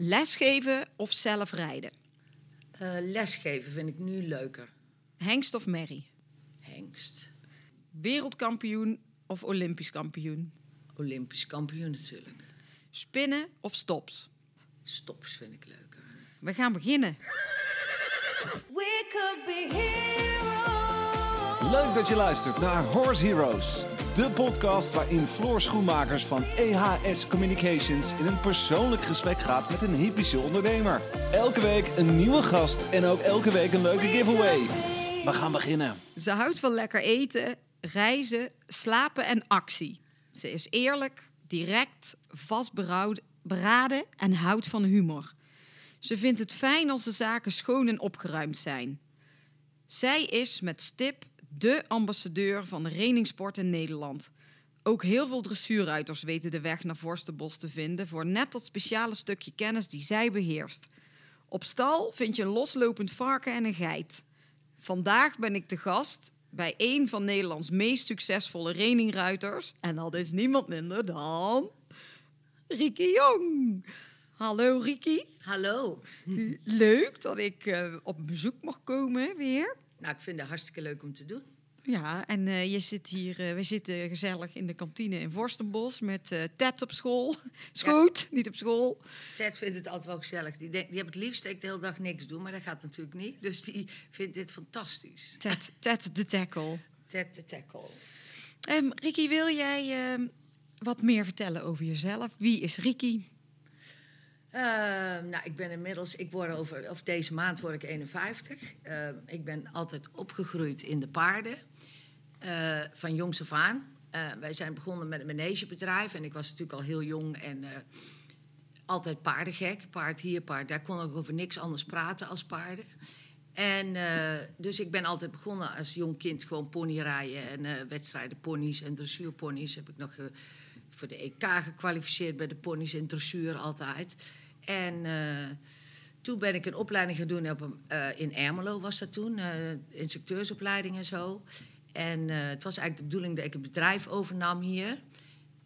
Lesgeven of zelf rijden? Eh, lesgeven vind ik nu leuker. Hengst of merrie? Hengst. Wereldkampioen of Olympisch kampioen? Olympisch kampioen natuurlijk. Spinnen of stops? Stops vind ik leuker. We gaan beginnen. We could be heroes. Leuk dat je luistert naar Horse Heroes. De podcast waarin Floor Schoenmakers van EHS Communications in een persoonlijk gesprek gaat met een hypische ondernemer. Elke week een nieuwe gast en ook elke week een leuke giveaway. We gaan beginnen. Ze houdt van lekker eten, reizen, slapen en actie. Ze is eerlijk, direct, vastberaden en houdt van humor. Ze vindt het fijn als de zaken schoon en opgeruimd zijn. Zij is met stip de ambassadeur van de reningssport in Nederland. Ook heel veel dressuurruiters weten de weg naar Vorstenbos te vinden voor net dat speciale stukje kennis die zij beheerst. Op stal vind je een loslopend varken en een geit. Vandaag ben ik de gast bij een van Nederlands meest succesvolle reningruiters. En dat is niemand minder dan Riki Jong. Hallo Riki. Hallo. Leuk dat ik eh, op bezoek mag komen weer. Nou, ik vind het hartstikke leuk om te doen. Ja, en eh, je zit hier, eh, we zitten gezellig in de kantine in Vorstenbos met eh, Ted op school. Schoot, niet op school. Ted vindt het altijd wel gezellig. Die, denkt, die heb het liefst dat ik de hele dag niks doe, maar dat gaat natuurlijk niet. Dus die vindt dit fantastisch. Ted, Ted de tackle. Ted de tackle. Ehm Riki, wil jij ehm, wat meer vertellen over jezelf? Wie is Riki? Eh, nou, ik ben inmiddels, ik word over, of deze maand word ik 51. Eh, ik ben altijd opgegroeid in de paarden, eh, van jongs af aan. Eh, wij zijn begonnen met een managebedrijf en ik was natuurlijk al heel jong en eh, altijd paardengek. Paard hier, paard daar. kon ook over niks anders praten als paarden. En dus ik ben altijd begonnen als jong kind gewoon ponyrijden en wedstrijden ponies en dressuurponies. Heb ik nog voor de EK gekwalificeerd bij de ponies in dressuur altijd. En eh, toen ben ik een opleiding gaan doen op, eh, in Ermelo was dat toen, eh, instructeursopleiding en zo. En het was eigenlijk de bedoeling dat ik het bedrijf overnam hier.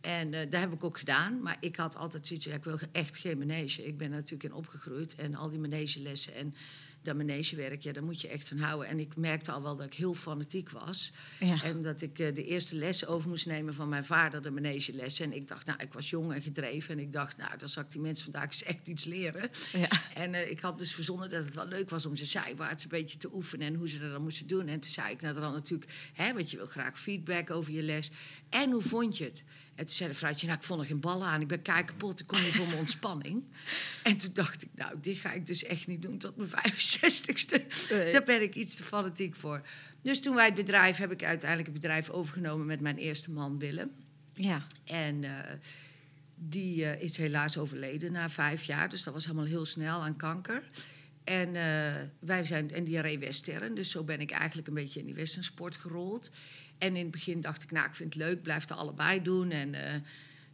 En eh dat heb ik ook gedaan. Maar ik had altijd zoiets ja, ik wil echt geen manege. Ik ben natuurlijk in opgegroeid. En al die manegelessen en dat manegewerk, ja, daar moet je echt van houden. En ik merkte al wel dat ik heel fanatiek was. Ja. En dat ik eh, de eerste les over moest nemen van mijn vader, de manegelessen. En ik dacht, nou, ik was jong en gedreven. En ik dacht, nou, dan zal ik die mensen vandaag eens echt iets leren. Ja. En eh, ik had dus verzonnen dat het wel leuk was om ze zijwaarts een beetje te oefenen en hoe ze dat dan moesten doen. En toen zei ik nou dan natuurlijk, hè, want je wil graag feedback over je les. En hoe vond je het? En toen zei de vrouwtje, nou, ik vond er geen ballen aan. Ik ben kei kapot, ik kom hier voor mijn ontspanning. En toen dacht ik, nou, dit ga ik dus echt niet doen tot mijn 65ste. Nee. Daar ben ik iets te fanatiek voor. Dus toen wij het bedrijf, heb ik uiteindelijk het bedrijf overgenomen met mijn eerste man Willem. Ja. En eh, die eh, is helaas overleden na vijf jaar. Dus dat was helemaal heel snel aan kanker. En, eh, wij zijn, en die reed western. Dus zo ben ik eigenlijk een beetje in die westernsport gerold. En in het begin dacht ik, nou, ik vind het leuk, blijf het allebei doen. En eh,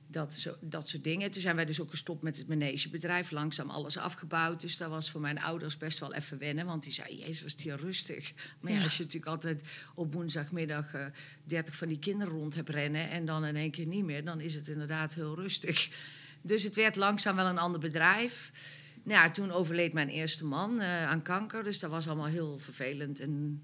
dat, zo, dat soort dingen. Toen zijn wij dus ook gestopt met het manegebedrijf. Langzaam alles afgebouwd. Dus dat was voor mijn ouders best wel even wennen. Want die zei, jezus, was het hier rustig. Maar ja, Ja. als je natuurlijk altijd op woensdagmiddag eh 30 van die kinderen rond hebt rennen... en dan in één keer niet meer, dan is het inderdaad heel rustig. Dus het werd langzaam wel een ander bedrijf. Nou ja, toen overleed mijn eerste man eh, aan kanker. Dus dat was allemaal heel vervelend. En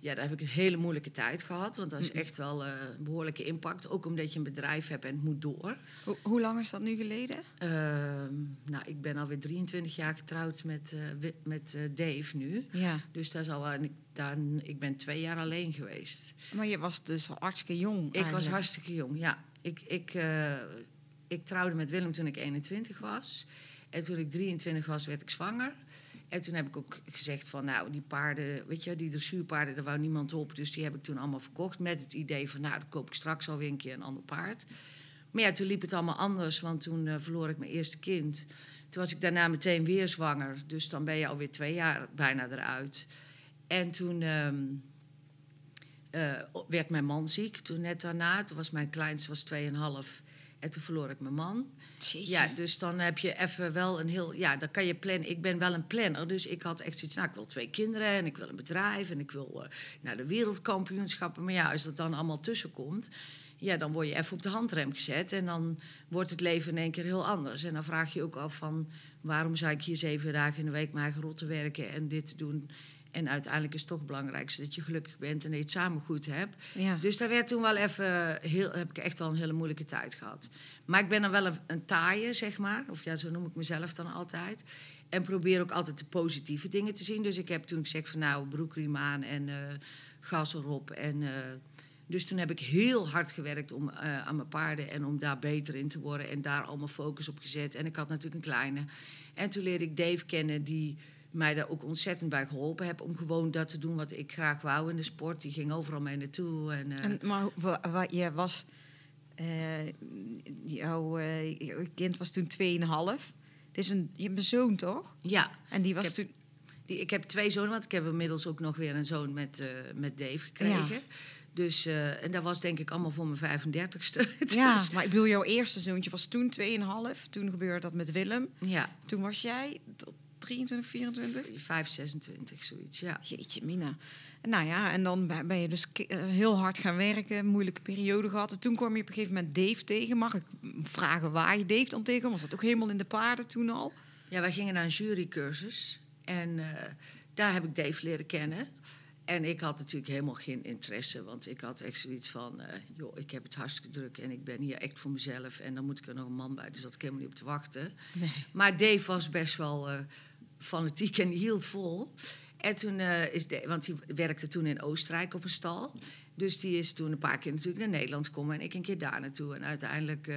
ja, daar heb ik een hele moeilijke tijd gehad. Want dat is echt wel eh, een behoorlijke impact. Ook omdat je een bedrijf hebt en het moet door. Ho- hoe lang is dat nu geleden? Ehm, nou, ik ben alweer 23 jaar getrouwd met, eh, met eh, Dave nu. Ja. Dus dat is al en ik, daar, ik ben twee jaar alleen geweest. Maar je was dus al hartstikke jong Ik was hartstikke jong, ja. Ik, ik, ik trouwde met Willem toen ik 21 was. En toen ik 23 was, werd ik zwanger. En toen heb ik ook gezegd van, nou, die paarden, weet je, die dressuurpaarden, daar wou niemand op. Dus die heb ik toen allemaal verkocht met het idee van, nou, dan koop ik straks alweer een keer een ander paard. Maar ja, toen liep het allemaal anders, want toen eh, verloor ik mijn eerste kind. Toen was ik daarna meteen weer zwanger. Dus dan ben je alweer twee jaar bijna eruit. En toen ehm, eh, werd mijn man ziek. Toen net daarna, toen was mijn kleinste was 2,5. En toen verloor ik mijn man. Jeetje. Ja, dus dan heb je even wel een heel... Ja, dan kan je plannen. Ik ben wel een planner, dus ik had echt zoiets... Nou, ik wil twee kinderen en ik wil een bedrijf... en ik wil eh, naar de wereldkampioenschappen. Maar ja, als dat dan allemaal tussenkomt... Ja, dan word je even op de handrem gezet... en dan wordt het leven in één keer heel anders. En dan vraag je je ook af van... waarom zou ik hier zeven dagen in de week mijn eigen rot te werken en dit te doen? En uiteindelijk is het toch het belangrijkste dat je gelukkig bent en dat je het samen goed hebt. Ja. Dus daar werd toen wel even heel, heb ik echt wel een hele moeilijke tijd gehad. Maar ik ben dan wel een, een taaie, zeg maar. Of ja, zo noem ik mezelf dan altijd. En probeer ook altijd de positieve dingen te zien. Dus ik heb toen gezegd van nou, broekriem aan en eh, gas erop. En, eh, dus toen heb ik heel hard gewerkt om, eh, aan mijn paarden en om daar beter in te worden. En daar allemaal focus op gezet. En ik had natuurlijk een kleine. En toen leerde ik Dave kennen die mij daar ook ontzettend bij geholpen heeft om gewoon dat te doen wat ik graag wou in de sport. Die ging overal mee naartoe. En, eh, En, maar wa- wa- je was... eh, jouw eh, kind was toen 2,5. Het is een, je hebt een zoon, toch? ja, En die was Ik heb- toen... Die, ik heb twee zonen, want ik heb inmiddels ook nog weer een zoon met, met Dave gekregen. Dus, en dat was denk ik allemaal voor mijn 35ste. Ja, Dus, maar ik bedoel, jouw eerste zoontje was toen 2,5. Toen gebeurde dat met Willem. ja, Toen was jij tot 23, 24? 5, 26, zoiets, ja. Jeetje, Mina. Nou ja, en dan ben je dus eh, heel hard gaan werken, moeilijke periode gehad. En toen kwam je op een gegeven moment Dave tegen. Mag ik vragen waar je Dave dan tegen? Was dat ook helemaal in de paarden toen al? Ja, wij gingen naar een jurycursus. En eh, daar heb ik Dave leren kennen. En ik had natuurlijk helemaal geen interesse. Want ik had echt zoiets van... eh, joh, ik heb het hartstikke druk en ik ben hier echt voor mezelf. En dan moet ik er nog een man bij. Dus dat ik helemaal niet op te wachten. Nee. Maar Dave was best wel fanatiek en die hield vol. En toen eh, is Dave, want hij werkte toen in Oostenrijk op een stal. Dus die is toen een paar keer natuurlijk naar Nederland gekomen en ik een keer daar naartoe. En uiteindelijk eh,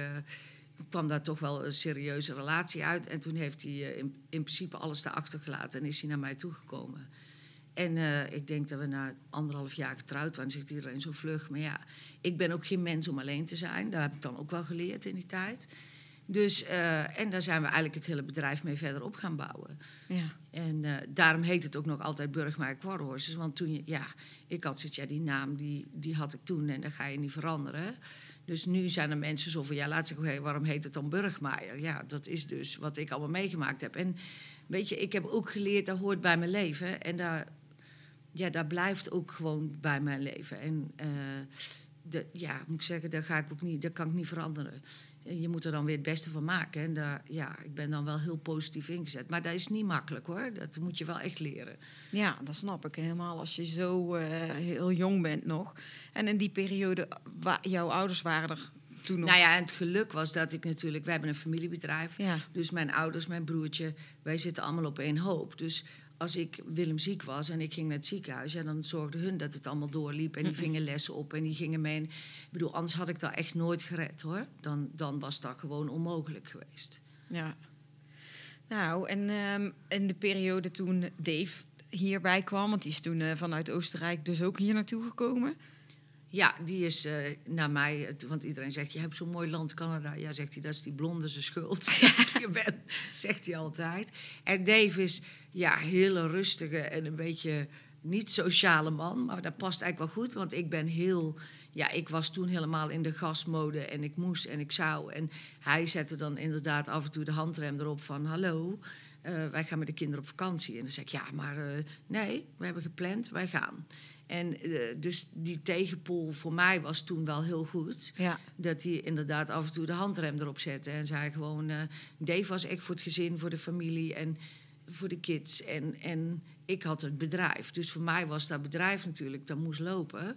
kwam daar toch wel een serieuze relatie uit. En toen heeft hij eh, in, in principe alles daarachter gelaten en is hij naar mij toegekomen. En ik denk dat we na anderhalf jaar getrouwd waren, zegt iedereen zo vlug. Maar ja, ik ben ook geen mens om alleen te zijn. Daar heb ik dan ook wel geleerd in die tijd. Dus, eh, en daar zijn we eigenlijk het hele bedrijf mee verder op gaan bouwen. Ja. En eh, daarom heet het ook nog altijd Burgmaar Quarterhorses. Want toen, je, ja, ik had zoiets, ja, die naam die, die had ik toen en dat ga je niet veranderen. Dus nu zijn er mensen zo van, ja, laat zeggen, hey, waarom heet het dan Burgmaier? Ja, dat is dus wat ik allemaal meegemaakt heb. En weet je, ik heb ook geleerd, dat hoort bij mijn leven. En daar, ja, daar blijft ook gewoon bij mijn leven. En eh, de, ja, moet ik zeggen, daar, ga ik ook niet, dat kan ik niet veranderen. En Je moet er dan weer het beste van maken. En daar, ja, ik ben dan wel heel positief ingezet. Maar dat is niet makkelijk hoor. Dat moet je wel echt leren. ja, dat snap ik. Helemaal als je zo eh, heel jong bent nog. En in die periode, wa- jouw ouders waren er toen nog. Nou ja, en het geluk was dat ik natuurlijk... We hebben een familiebedrijf. Ja. Dus mijn ouders, mijn broertje, wij zitten allemaal op één hoop. Dus als ik Willem ziek was en ik ging naar het ziekenhuis... Ja, dan zorgden hun dat het allemaal doorliep. En die vingen lessen op en die gingen mee. En, ik bedoel, anders had ik dat echt nooit gered hoor. Dan, dan was dat gewoon onmogelijk geweest. Ja. Nou, en ehm, in de periode toen Dave hierbij kwam, want die is toen eh, vanuit Oostenrijk dus ook hier naartoe gekomen. Ja, die is eh, naar mij, want iedereen zegt, je hebt zo'n mooi land, Canada. Ja, zegt hij, dat is die blonde zijn schuld. dat ik hier ben, zegt hij altijd. En Dave is, ja, hele rustige en een beetje niet sociale man. Maar dat past eigenlijk wel goed, want ik ben heel... Ja, ik was toen helemaal in de gasmode en ik moest en ik zou. En hij zette dan inderdaad af en toe de handrem erop van... hallo, eh, wij gaan met de kinderen op vakantie. En dan zeg ik, ja, maar eh, nee, we hebben gepland, wij gaan. En eh, dus die tegenpool voor mij was toen wel heel goed. Ja. Dat hij inderdaad af en toe de handrem erop zette. En zei gewoon, Dave was echt voor het gezin, voor de familie en voor de kids. En, en ik had het bedrijf. Dus voor mij was dat bedrijf natuurlijk, dat moest lopen.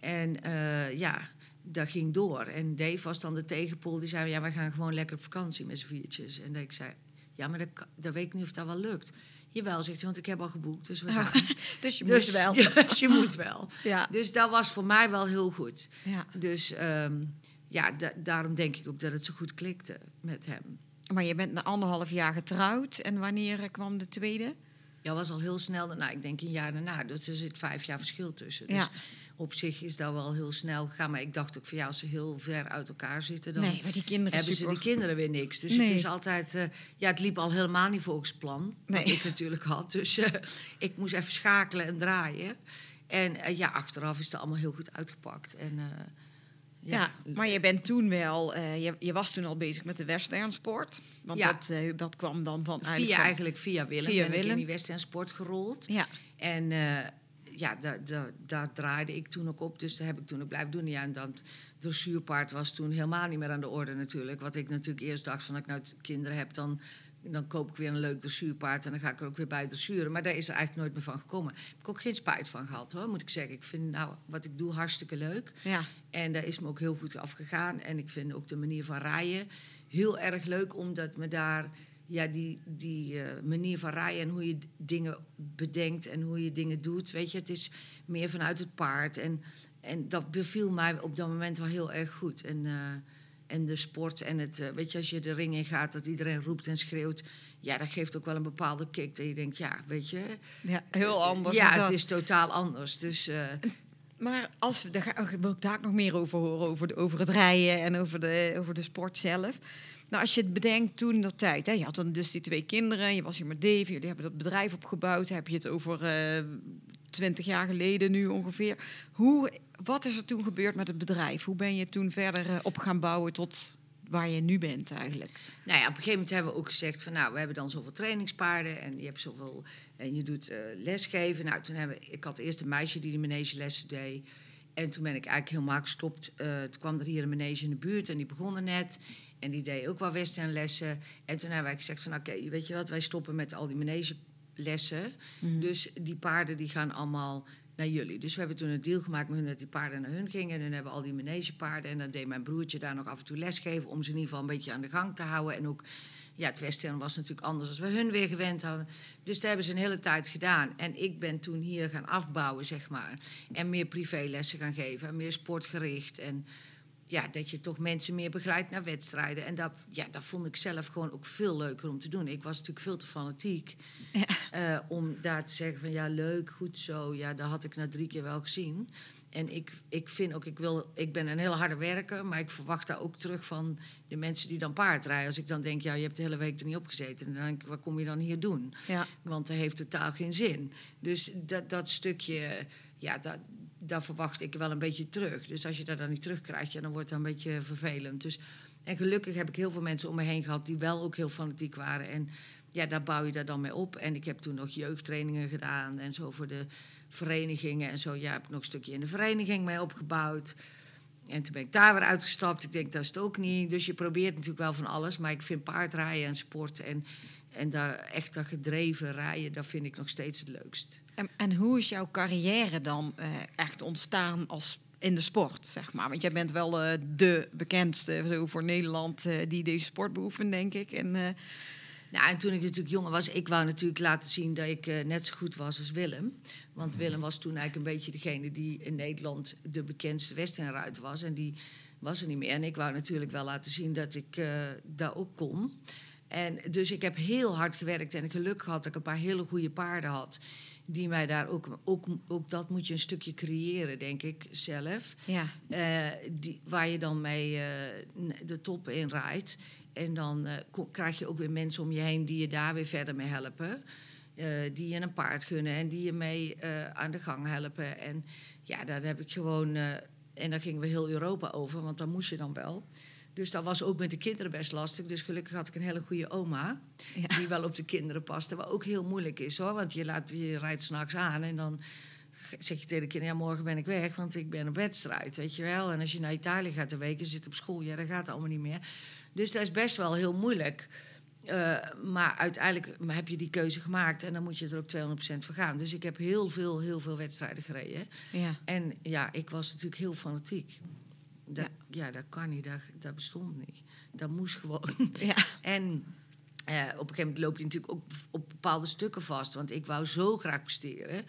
En eh, ja, dat ging door. En Dave was dan de tegenpool. Die zei, ja, wij gaan gewoon lekker op vakantie met z'n viertjes. En ik zei, ja, maar dat, dat weet ik niet of dat wel lukt. Jawel, zegt hij, want ik heb al geboekt, dus we gaan. Dus je Dus moest wel. Dus je moet wel. Ja. Dus dat was voor mij wel heel goed. ja. Dus ehm, ja, da- daarom denk ik ook dat het zo goed klikte met hem. Maar je bent na anderhalf jaar getrouwd. En wanneer eh, kwam de tweede? Ja, was al heel snel daarna. Ik denk een jaar daarna. Dus er zit vijf jaar verschil tussen. Dus Ja. op zich is dat wel heel snel gegaan. Maar ik dacht ook van ja, als ze heel ver uit elkaar zitten... dan nee, maar die kinderen hebben ze die kinderen weer niks. Dus Nee. het is altijd... eh, ja, het liep al helemaal niet volgens plan. Wat Nee. ik natuurlijk had. Dus eh, ik moest even schakelen en draaien. En ja, achteraf is het allemaal heel goed uitgepakt. En, Ja, maar je bent toen wel, eh, je, je was toen al bezig met de westernsport. Want dat, eh, dat kwam dan van Via eigenlijk van- eigenlijk via Willem Via ben ik in die Western Sport gerold. Ja, En eh, ja, daar, daar, daar draaide ik toen ook op. Dus daar heb ik toen ook blijven doen. Ja, en dan dressuurpaard was toen helemaal niet meer aan de orde natuurlijk. Wat ik natuurlijk eerst dacht van... als ik nou kinderen heb, dan dan koop ik weer een leuk dressuurpaard en dan ga ik er ook weer bij dressuren. Maar daar is er eigenlijk nooit meer van gekomen. Daar heb ik ook geen spijt van gehad hoor, moet ik zeggen. Ik vind nou, wat ik doe hartstikke leuk. Ja. En daar is me ook heel goed afgegaan. En ik vind ook de manier van rijden heel erg leuk, omdat me daar ja, die, die eh, manier van rijden en hoe je dingen bedenkt en hoe je dingen doet. Weet je, het is meer vanuit het paard. En, en dat beviel mij op dat moment wel heel erg goed. En, eh, en de sport en het, eh, weet je, als je de ring in gaat, dat iedereen roept en schreeuwt. Ja, dat geeft ook wel een bepaalde kick. Dat je denkt, ja, weet je. ja, heel anders. Ja, het is totaal anders. Dus eh, Maar als, we- daar ga, oh, wil ik daar ook nog meer over horen, over, de, over het rijden en over de, over de sport zelf. Nou, als je het bedenkt toen dat tijd, hè, je had dan dus die twee kinderen, je was hier met Dave, jullie hebben dat bedrijf opgebouwd, heb je het over twintig jaar geleden nu ongeveer. Hoe, wat is er toen gebeurd met het bedrijf? Hoe ben je toen verder eh, op gaan bouwen tot waar je nu bent eigenlijk? Nou ja, op een gegeven moment hebben we ook gezegd van nou, we hebben dan zoveel trainingspaarden en je hebt zoveel en je doet eh, lesgeven. Nou, toen hebben we, ik had eerst een meisje die de manegelessen deed. En toen ben ik eigenlijk helemaal gestopt. Eh, toen kwam er hier een manege in de buurt en die begon er net. En die deed ook wel westernlessen. En toen hebben wij gezegd van oké, weet je wat, wij stoppen met al die manegelessen. Dus die paarden die gaan allemaal jullie. Dus we hebben toen een deal gemaakt met hun dat die paarden naar hun gingen. En dan hebben we al die manegepaarden. En dan deed mijn broertje daar nog af en toe lesgeven... om ze in ieder geval een beetje aan de gang te houden. En ook, ja, het western was natuurlijk anders als we hun weer gewend hadden. Dus dat hebben ze een hele tijd gedaan. En ik ben toen hier gaan afbouwen, zeg maar. En meer privélessen gaan geven. En meer sportgericht. En ja, dat je toch mensen meer begeleidt naar wedstrijden. En dat, ja, dat vond ik zelf gewoon ook veel leuker om te doen. Ik was natuurlijk veel te fanatiek eh, om daar te zeggen van ja, leuk, goed zo. Ja, dat had ik na drie keer wel gezien. En ik, ik vind ook, ik, wil, ik ben een heel harde werker, maar ik verwacht daar ook terug van de mensen die dan paardrijden. Als ik dan denk, ja, je hebt de hele week er niet op gezeten. Dan denk ik, wat kom je dan hier doen? Ja. Want dat heeft totaal geen zin. Dus dat, dat stukje, ja, dat, daar verwacht ik wel een beetje terug. Dus als je dat dan niet terugkrijgt, ja, dan wordt dat een beetje vervelend. Dus, en gelukkig heb ik heel veel mensen om me heen gehad die wel ook heel fanatiek waren. En ja, daar bouw je daar dan mee op. En ik heb toen nog jeugdtrainingen gedaan en zo voor de verenigingen en zo. Ja, heb ik nog een stukje in de vereniging mee opgebouwd. En toen ben ik daar weer uitgestapt. Ik denk, dat is het ook niet. Dus je probeert natuurlijk wel van alles. Maar ik vind paardrijden en sport en, en daar echt dat gedreven rijden... dat vind ik nog steeds het leukst. En, en hoe is jouw carrière dan eh, echt ontstaan als in de sport, zeg maar? Want jij bent wel eh, de bekendste zo voor Nederland eh, die deze sport beoefent, denk ik. En, eh, Nou, en toen ik natuurlijk jonger was, ik wou natuurlijk laten zien dat ik eh, net zo goed was als Willem. Want Willem was toen eigenlijk een beetje degene die in Nederland de bekendste westernruiter was. En die was er niet meer. En ik wou natuurlijk wel laten zien dat ik eh dat ook kon. En dus ik heb heel hard gewerkt en geluk gehad dat ik een paar hele goede paarden had. Die mij daar ook, ook, ook dat moet je een stukje creëren, denk ik zelf. ja. Eh, die, waar je dan mee eh, de top in rijdt. En dan eh, krijg je ook weer mensen om je heen die je daar weer verder mee helpen. Die je een paard gunnen en die je mee aan de gang helpen. En ja, daar heb ik gewoon. en daar gingen we heel Europa over, want daar moest je dan wel. Dus dat was ook met de kinderen best lastig. Dus gelukkig had ik een hele goede oma. Ja. Die wel op de kinderen paste. Wat ook heel moeilijk is hoor. Want je, laat, je rijdt s'nachts aan en dan zeg je tegen de kinderen... ja, morgen ben ik weg, want ik ben op wedstrijd, weet je wel. En als je naar Italië gaat een week en zit op school... ja, dat gaat allemaal niet meer. Dus dat is best wel heel moeilijk. Eh, maar uiteindelijk heb je die keuze gemaakt... en dan moet je er ook 200% voor gaan. Dus ik heb heel veel, heel veel wedstrijden gereden. Ja. En ja, ik was natuurlijk heel fanatiek. Dat, ja. dat kan niet, dat, dat bestond niet. Dat moest gewoon. Ja. En eh, op een gegeven moment loop je natuurlijk ook op bepaalde stukken vast. Want ik wou zo graag presteren.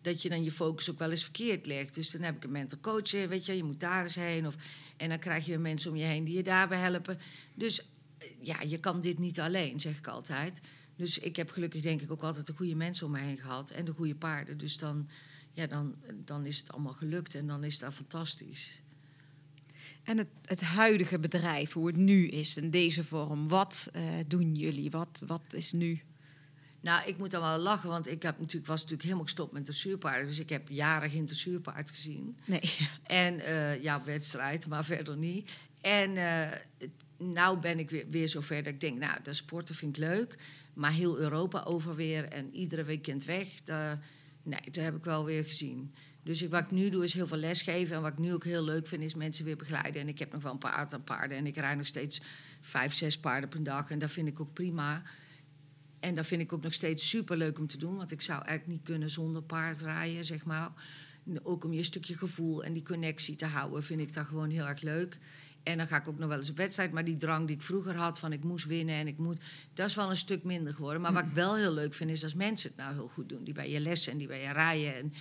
Dat je dan je focus ook wel eens verkeerd legt. Dus dan heb ik een mental coach, weet je, je moet daar eens heen. Of, en dan krijg je weer mensen om je heen die je daarbij helpen. Dus eh, ja, je kan dit niet alleen, zeg ik altijd. Dus ik heb gelukkig denk ik ook altijd de goede mensen om me heen gehad. En de goede paarden. Dus dan, ja, dan, dan is het allemaal gelukt en dan is dat fantastisch. En het, het huidige bedrijf, hoe het nu is in deze vorm. Wat eh, doen jullie? Wat, wat is nu? Nou, ik moet dan wel lachen, want ik heb natuurlijk, was natuurlijk helemaal gestopt met dressuurpaarden. Dus ik heb jaren geen dressuurpaard gezien. Nee. En eh, ja, wedstrijd, maar verder niet. En eh nou ben ik weer, weer zover dat ik denk, nou, dat sporten vind ik leuk. Maar heel Europa over weer en iedere weekend weg, dat, nee, dat heb ik wel weer gezien. Dus wat ik nu doe is heel veel lesgeven. En wat ik nu ook heel leuk vind is mensen weer begeleiden. En ik heb nog wel een paar aantal paarden. En ik rijd nog steeds vijf, zes paarden per dag. En dat vind ik ook prima. En dat vind ik ook nog steeds super leuk om te doen. Want ik zou eigenlijk niet kunnen zonder paard rijden, zeg maar. Ook om je stukje gevoel en die connectie te houden, vind ik dat gewoon heel erg leuk. En dan ga ik ook nog wel eens op wedstrijd. Maar die drang die ik vroeger had van ik moest winnen en ik moet... Dat is wel een stuk minder geworden. Maar wat ik wel heel leuk vind is als mensen het nou heel goed doen. Die bij je lessen en die bij je rijden. En,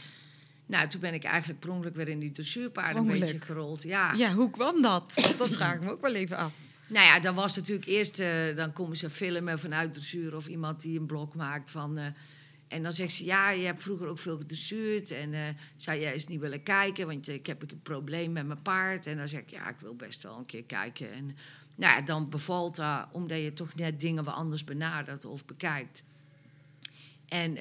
nou, toen ben ik eigenlijk per ongeluk weer in die dressuurpaarden een beetje gerold. Ja. Ja, hoe kwam dat? Dat vraag ik me ook wel even af. Nou ja, dan was natuurlijk eerst... eh, dan komen ze filmen vanuit dressuur of iemand die een blok maakt van... eh, en dan zegt ze, ja, je hebt vroeger ook veel gedressuurd. En eh, zou jij eens niet willen kijken? Want ik heb een probleem met mijn paard. En dan zeg ik, ja, ik wil best wel een keer kijken. En nou ja, dan bevalt dat, omdat je toch net dingen wat anders benadert of bekijkt. En,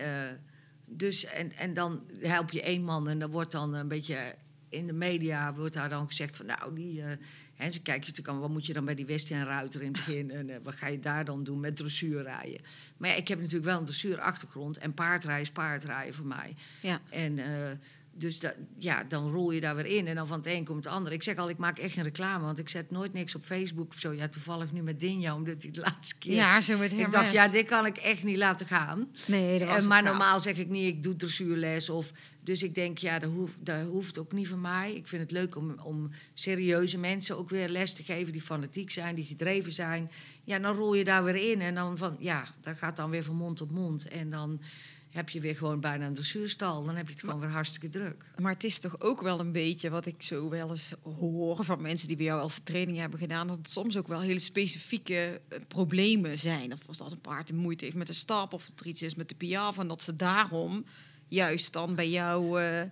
dus, en, en dan help je één man en dan wordt dan een beetje... In de media wordt daar dan gezegd van, nou, die... eh, hè, ze kijken natuurlijk aan, wat moet je dan bij die Western Ruiter in het begin... en eh, wat ga je daar dan doen met dressuurrijden? Maar ja, ik heb natuurlijk wel een dressuurachtergrond... en paardrijden is paardrijden voor mij. Ja. En eh, dus ja, dan rol je daar weer in en dan van het een komt het ander. Ik zeg al, ik maak echt geen reclame, want ik zet nooit niks op Facebook of zo. Ja, toevallig nu met Dinja, omdat hij de laatste keer... Ja, zo met ik Hermes. dacht, ja, dit kan ik echt niet laten gaan. Nee, dat was Eh, ook maar normaal zeg ik niet, ik doe dressuurles. Of, dus ik denk, ja, dat hoeft, dat hoeft ook niet van mij. Ik vind het leuk om, om serieuze mensen ook weer les te geven... die fanatiek zijn, die gedreven zijn. Ja, dan rol je daar weer in. En dan van, ja, dat gaat dan weer van mond tot mond. En dan heb je weer gewoon bijna een dressuurstal. Dan heb je het gewoon weer hartstikke druk. Maar het is toch ook wel een beetje wat ik zo wel eens hoor van mensen die bij jou als training hebben gedaan, dat het soms ook wel hele specifieke eh, problemen zijn. Of, of dat een paard een moeite heeft met de stap, of dat er iets is met de piaf, en dat ze daarom juist dan bij jou eh,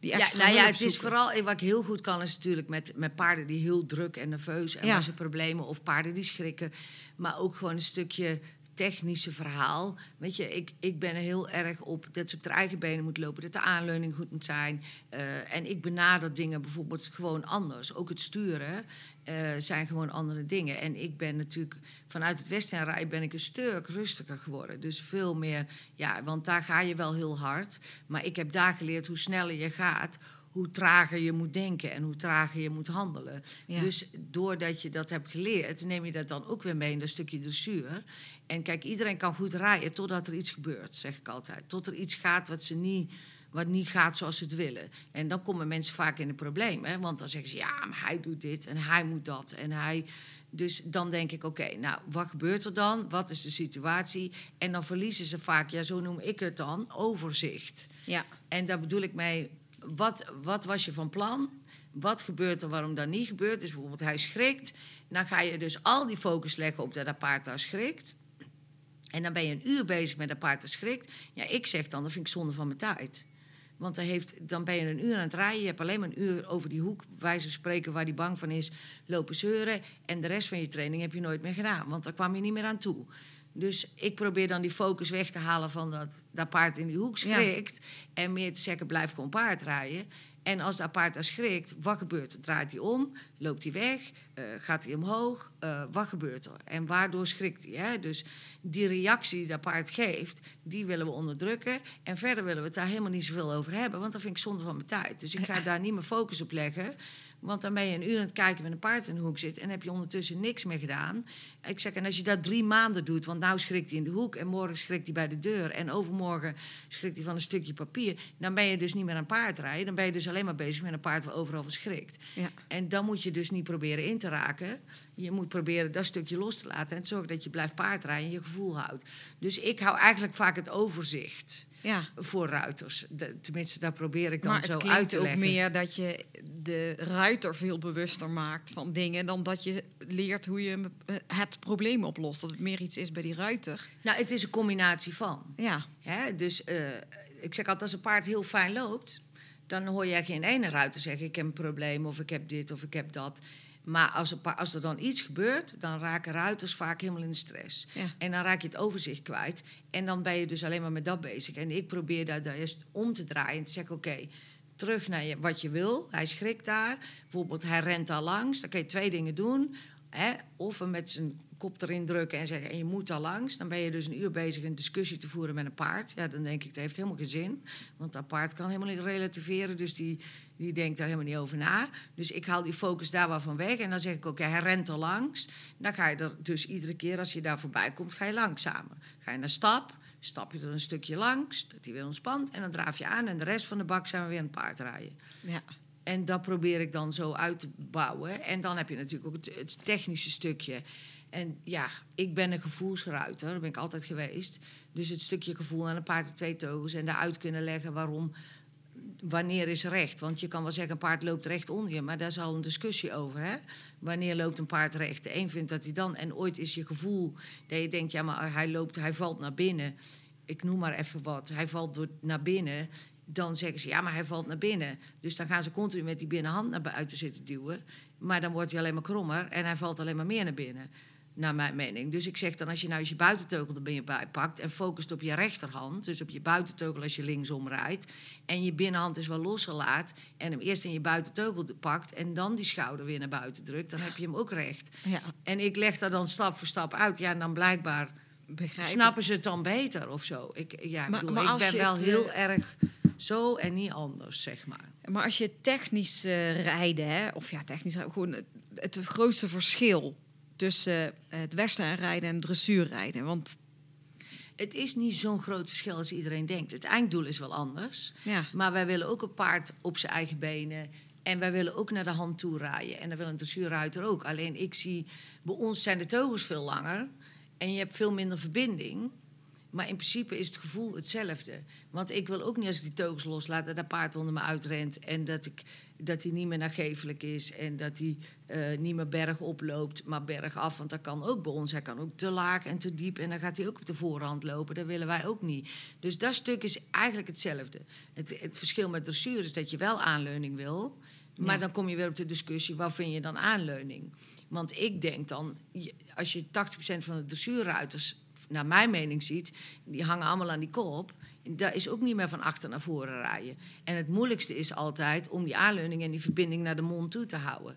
die Ja, extra nou ja, het is vooral wat ik heel goed kan, is natuurlijk met, met paarden die heel druk en nerveus en Ja. waar ze problemen of paarden die schrikken. Maar ook gewoon een stukje technische verhaal. Weet je, ik, ik ben er heel erg op dat ze op haar eigen benen moet lopen, dat de aanleuning goed moet zijn. Eh, en ik benader dingen bijvoorbeeld gewoon anders. Ook het sturen eh, zijn gewoon andere dingen. En ik ben natuurlijk vanuit het Westenrij ben ik een stuk rustiger geworden. Dus veel meer, ja, want daar ga je wel heel hard. Maar ik heb daar geleerd hoe sneller je gaat, hoe trager je moet denken en hoe trager je moet handelen. Ja. Dus doordat je dat hebt geleerd, neem je dat dan ook weer mee in dat stukje dressuur. En kijk, iedereen kan goed rijden totdat er iets gebeurt, zeg ik altijd. Tot er iets gaat wat ze niet, wat niet gaat zoals ze het willen. En dan komen mensen vaak in een probleem. Hè? Want dan zeggen ze, ja, maar hij doet dit en hij moet dat. En hij... Dus dan denk ik, oké, nou, wat gebeurt er dan? Wat is de situatie? En dan verliezen ze vaak, ja, zo noem ik het dan, overzicht. Ja, En daar bedoel ik mee, wat, wat was je van plan? Wat gebeurt er waarom dat niet gebeurt? Dus bijvoorbeeld hij schrikt. Dan ga je dus al die focus leggen op dat dat paard daar schrikt. En dan ben je een uur bezig met dat paard dat schrikt. Ja, ik zeg dan, dat vind ik zonde van mijn tijd. Want dan, heeft, dan ben je een uur aan het rijden. Je hebt alleen maar een uur over die hoek, wijze spreken, waar die bang van is, lopen zeuren. En de rest van je training heb je nooit meer gedaan, want daar kwam je niet meer aan toe. Dus ik probeer dan die focus weg te halen van dat, dat paard in die hoek Ja. schrikt. En meer te zeggen, blijf gewoon paard rijden. En als dat paard daar schrikt, wat gebeurt er? Draait hij om? Loopt hij weg? Eh, gaat hij omhoog? Eh, wat gebeurt er? En waardoor schrikt hij? Hè? Dus die reactie die dat paard geeft, die willen we onderdrukken. En verder willen we het daar helemaal niet zoveel over hebben, want dat vind ik zonde van mijn tijd. Dus ik ga daar niet meer focus op leggen. Want dan ben je een uur aan het kijken met een paard in de hoek zit en heb je ondertussen niks meer gedaan. Ik zeg, en als je dat drie maanden doet, want nou schrikt hij in de hoek en morgen schrikt hij bij de deur en overmorgen schrikt hij van een stukje papier, dan ben je dus niet meer aan paard rijden. Dan ben je dus alleen maar bezig met een paard waar overal van schrikt. ja. En dan moet je dus niet proberen in te raken. Je moet proberen dat stukje los te laten en zorgen dat je blijft paardrijden en je gevoel houdt. Dus ik hou eigenlijk vaak het overzicht ja. voor ruiters. De- tenminste, daar probeer ik dan Maar zo het uit te ook leggen. meer dat je de ruiter veel bewuster maakt van dingen dan dat je leert hoe je het probleem oplost. Dat het meer iets is bij die ruiter. Nou, het is een combinatie van. Ja, Hè? Dus eh, ik zeg altijd, als een paard heel fijn loopt, dan hoor je geen ene ruiter zeggen: Ik heb een probleem, of ik heb dit, of ik heb dat. Maar als er, als er dan iets gebeurt, dan raken ruiters vaak helemaal in de stress. Ja. En dan raak je het overzicht kwijt. En dan ben je dus alleen maar met dat bezig. En ik probeer dat daar juist om te draaien en te zeggen: Oké, terug naar je, wat je wil. Hij schrikt daar. Bijvoorbeeld, hij rent daar langs. Dan kun je twee dingen doen. Hè? Of hem met zijn kop erin drukken en zeggen: en je moet daar langs. Dan ben je dus een uur bezig een discussie te voeren met een paard. Ja, dan denk ik, dat heeft helemaal geen zin. Want dat paard kan helemaal niet relativeren. Dus die, Die denkt daar helemaal niet over na. Dus ik haal die focus daar wel van weg. En dan zeg ik ook, ja, hij rent er langs. Dan ga je er dus iedere keer als je daar voorbij komt, ga je langzamer. Ga je naar stap, stap je er een stukje langs, dat hij weer ontspant. En dan draaf je aan en de rest van de bak zijn we weer een paard rijden. Ja. En dat probeer ik dan zo uit te bouwen. En dan heb je natuurlijk ook het, het technische stukje. En ja, ik ben een gevoelsruiter, dat ben ik altijd geweest. Dus het stukje gevoel aan een paard op twee teugels en daaruit kunnen leggen waarom, wanneer is recht. Want je kan wel zeggen, een paard loopt recht onder je, maar daar is al een discussie over. Hè? Wanneer loopt een paard recht? De een vindt dat hij dan, en ooit is je gevoel dat je denkt, ja, maar hij loopt, hij valt naar binnen. Ik noem maar even wat, hij valt door, naar binnen. Dan zeggen ze, ja, maar hij valt naar binnen. Dus dan gaan ze continu met die binnenhand naar buiten zitten duwen. Maar dan wordt hij alleen maar krommer en hij valt alleen maar meer naar binnen naar mijn mening. Dus ik zeg dan, als je nou eens je buitenteugel er bij pakt... en focust op je rechterhand, dus op je buitenteugel als je linksom rijdt... en je binnenhand is wel losgelaat en hem eerst in je buitenteugel pakt... en dan die schouder weer naar buiten drukt, dan heb je hem ook recht. ja. En ik leg dat dan stap voor stap uit. Ja, en dan blijkbaar Begrijp ik. snappen ze het dan beter of zo. Ik, ja, ik, Maar- bedoel, maar ik ben je wel het, heel eh, erg zo en niet anders, zeg maar. Maar als je technisch eh, rijden, hè, of ja, technisch gewoon het, het grootste verschil tussen eh, het westernrijden en dressuurrijden. Want Het is niet zo'n groot verschil als iedereen denkt. Het einddoel is wel anders. ja, Maar wij willen ook een paard op zijn eigen benen. En wij willen ook naar de hand toe rijden. En dat wil een dressuurruiter ook. Alleen ik zie, bij ons zijn de teugels veel langer. En je hebt veel minder verbinding. Maar in principe is het gevoel hetzelfde. Want ik wil ook niet als ik die teugels loslaat... dat dat paard onder me uitrent. En dat, ik, dat hij niet meer nagevelijk is. En dat hij eh, niet meer berg oploopt, maar berg af. Want dat kan ook bij ons. Hij kan ook te laag en te diep. En dan gaat hij ook op de voorhand lopen. Dat willen wij ook niet. Dus dat stuk is eigenlijk hetzelfde. Het, het verschil met dressuur is dat je wel aanleuning wil. Maar Ja. dan kom je weer op de discussie, wat vind je dan aanleuning? Want ik denk dan, als je 80% van de dressuurruiters, naar mijn mening ziet... die hangen allemaal aan die kop... dat is ook niet meer van achter naar voren rijden. En het moeilijkste is altijd om die aanleuning en die verbinding naar de mond toe te houden.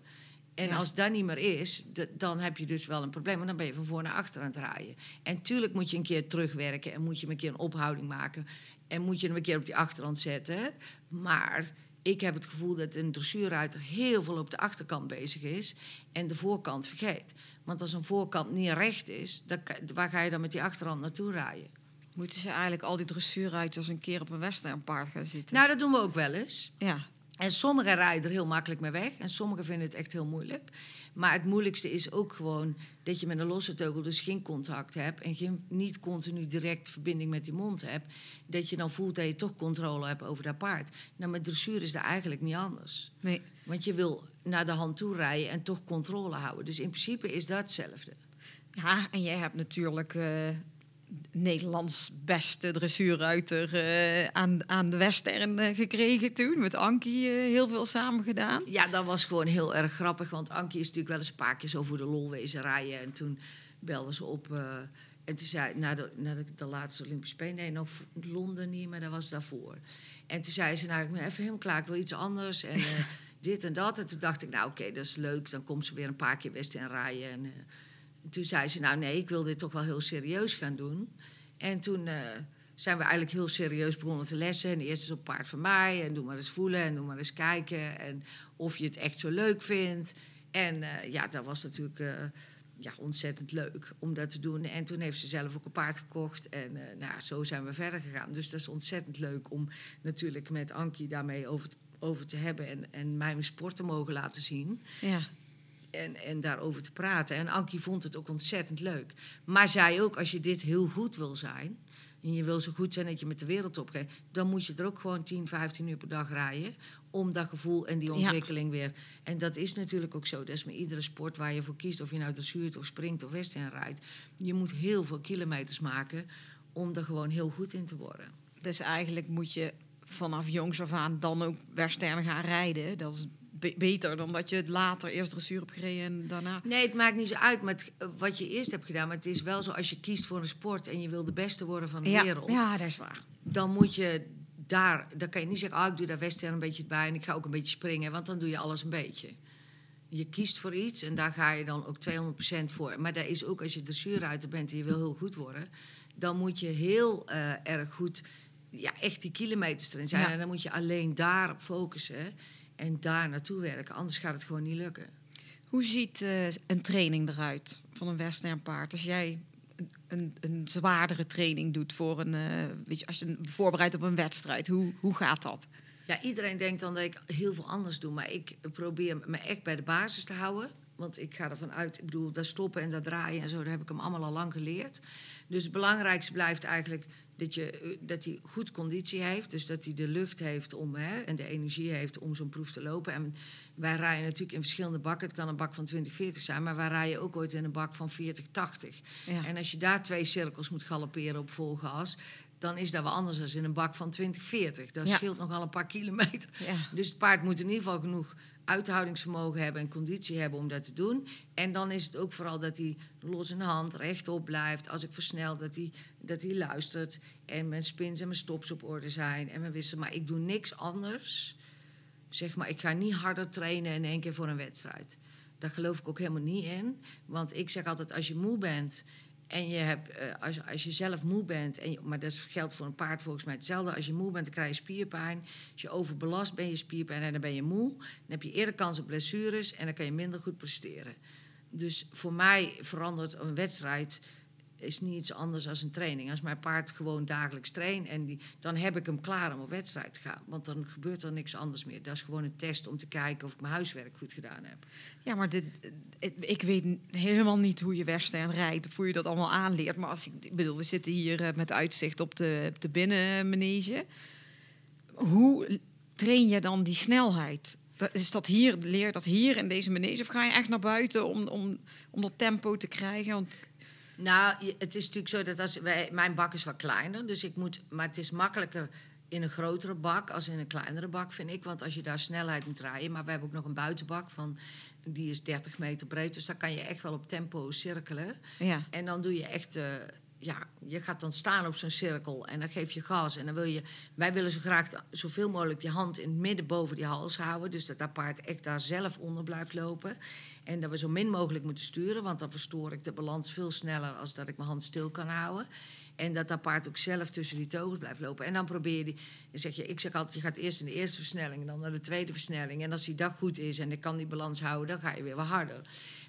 En Ja. als dat niet meer is, dan heb je dus wel een probleem. Want dan ben je van voor naar achter aan het rijden. En tuurlijk moet je een keer terugwerken en moet je een keer een ophouding maken. En moet je hem een keer op die achterhand zetten. hè. Maar ik heb het gevoel dat een dressuurruiter heel veel op de achterkant bezig is en de voorkant vergeet. Want als een voorkant niet recht is, dan, waar ga je dan met die achterhand naartoe rijden? Moeten ze eigenlijk al die dressuurruiters een keer op een westernpaard gaan zitten? Nou, dat doen we ook wel eens. ja, En sommigen rijden er heel makkelijk mee weg en sommigen vinden het echt heel moeilijk. Maar het moeilijkste is ook gewoon dat je met een losse teugel dus geen contact hebt en geen, niet continu direct verbinding met die mond hebt. Dat je dan voelt dat je toch controle hebt over dat paard. Nou, met dressuur is dat eigenlijk niet anders. nee. Want je wil naar de hand toe rijden en toch controle houden. Dus in principe is dat hetzelfde. Ja, en jij hebt natuurlijk eh, Nederlands beste dressuurruiter eh, aan, aan de western eh, gekregen toen. Met Ankie eh, heel veel samen gedaan. Ja, dat was gewoon heel erg grappig. Want Ankie is natuurlijk wel eens een paar keer zo voor de lol wezen rijden. En toen belden ze op. en toen zei na de, na de, de laatste Olympische Spelen, nee, nog Londen niet, maar dat was daarvoor. En toen zei ze, nou, ik ben even helemaal klaar, ik wil iets anders. En dit en dat. En toen dacht ik, nou, oké, dat is leuk. Dan komt ze weer een paar keer West en rijden. En toen zei ze, nou, nee, ik wil dit toch wel heel serieus gaan doen. En toen eh, zijn we eigenlijk heel serieus begonnen te lessen. En eerst eens op paard van mij. En doe maar eens voelen en doe maar eens kijken. En of je het echt zo leuk vindt. En eh, ja, dat was natuurlijk eh, ja, ontzettend leuk om dat te doen. En toen heeft ze zelf ook een paard gekocht. En nou, zo zijn we verder gegaan. Dus dat is ontzettend leuk om natuurlijk met Ankie daarmee over te, over te hebben. En, en mij mijn sport te mogen laten zien. Ja. En, en daarover te praten. En Ankie vond het ook ontzettend leuk. Maar zei ook, als je dit heel goed wil zijn... en je wil zo goed zijn dat je met de wereld opgaat... dan moet je er ook gewoon 10, 15 uur per dag rijden... om dat gevoel en die Ja. ontwikkeling weer... En dat is natuurlijk ook zo. Dat is met iedere sport waar je voor kiest... of je nou dressuurt of springt of western rijdt... je moet heel veel kilometers maken... om er gewoon heel goed in te worden. Dus eigenlijk moet je vanaf jongs af aan dan ook western gaan rijden. Dat is be- beter dan dat je het later eerst dressuur hebt gereden en daarna... Nee, het maakt niet zo uit met wat je eerst hebt gedaan. Maar het is wel zo, als je kiest voor een sport... en je wil de beste worden van de Ja, wereld... ja, dat is waar. dan moet je daar, dan kan je niet zeggen, ah, ik doe daar western een beetje bij en ik ga ook een beetje springen, want dan doe je alles een beetje. Je kiest voor iets en daar ga je dan ook 200% voor. Maar dat is ook als je dressuurruiter bent en je wil heel goed worden, dan moet je heel eh, erg goed, ja, echt die kilometers erin zijn. Ja. En dan moet je alleen daarop focussen. En daar naartoe werken, anders gaat het gewoon niet lukken. Hoe ziet eh, een training eruit van een westernpaard? Als jij een, een, een zwaardere training doet voor een, eh, weet je, als je voorbereidt op een wedstrijd, hoe, hoe gaat dat? Ja, iedereen denkt dan dat ik heel veel anders doe. Maar ik probeer me echt bij de basis te houden. Want ik ga ervan uit, ik bedoel, dat stoppen en dat draaien en zo, daar heb ik hem allemaal al lang geleerd. Dus het belangrijkste blijft eigenlijk dat, je, eh, dat hij goed conditie heeft. Dus dat hij de lucht heeft om, hè, en de energie heeft om zo'n proef te lopen. En wij rijden natuurlijk in verschillende bakken. Het kan een bak van 20, 40 zijn, maar wij rijden ook ooit in een bak van 40, 80. Ja. En als je daar twee cirkels moet galopperen op vol gas, dan is dat wel anders dan in een bak van 20, 40. Dat Ja. scheelt nogal een paar kilometer. Ja. Dus het paard moet in ieder geval genoeg uithoudingsvermogen hebben en conditie hebben om dat te doen. En dan is het ook vooral dat hij los in hand rechtop blijft. Als ik versnel, dat hij, dat hij luistert. En mijn spins en mijn stops op orde zijn. En mijn wissel. Maar ik doe niks anders. Zeg maar, ik ga niet harder trainen in één keer voor een wedstrijd. Daar geloof ik ook helemaal niet in. Want ik zeg altijd, als je moe bent en je hebt, eh, als, als je zelf moe bent, en maar dat geldt voor een paard volgens mij hetzelfde. Als je moe bent, dan krijg je spierpijn. Als je overbelast ben je spierpijn en dan ben je moe. Dan heb je eerder kans op blessures en dan kan je minder goed presteren. Dus voor mij verandert een wedstrijd is niet iets anders dan een training. Als mijn paard gewoon dagelijks traint, en die, dan heb ik hem klaar om op wedstrijd te gaan. Want dan gebeurt er niks anders meer. Dat is gewoon een test om te kijken of ik mijn huiswerk goed gedaan heb. Ja, maar dit, ik weet helemaal niet hoe je western rijdt of hoe je dat allemaal aanleert. Maar als ik, bedoel, we zitten hier eh, met uitzicht op de, op de binnenmanege. Hoe train je dan die snelheid? Is dat hier, leer dat hier in deze manege? Of ga je echt naar buiten om, om, om dat tempo te krijgen? Want, Nou, het is natuurlijk zo dat als wij, mijn bak is wat kleiner, dus ik moet, maar het is makkelijker in een grotere bak als in een kleinere bak, vind ik. Want als je daar snelheid moet rijden, maar we hebben ook nog een buitenbak van, die is 30 meter breed, dus daar kan je echt wel op tempo cirkelen. ja. En dan doe je echt, eh, ja, je gaat dan staan op zo'n cirkel en dan geef je gas. En dan wil je, wij willen zo graag zoveel mogelijk die hand in het midden boven die hals houden. Dus dat dat paard echt daar zelf onder blijft lopen. En dat we zo min mogelijk moeten sturen, want dan verstoor ik de balans veel sneller als dat ik mijn hand stil kan houden. En dat dat paard ook zelf tussen die teugels blijft lopen. En dan probeer je die. Zeg je, ik zeg altijd, je gaat eerst in de eerste versnelling, dan naar de tweede versnelling. En als die dag goed is en ik kan die balans houden, dan ga je weer wat harder.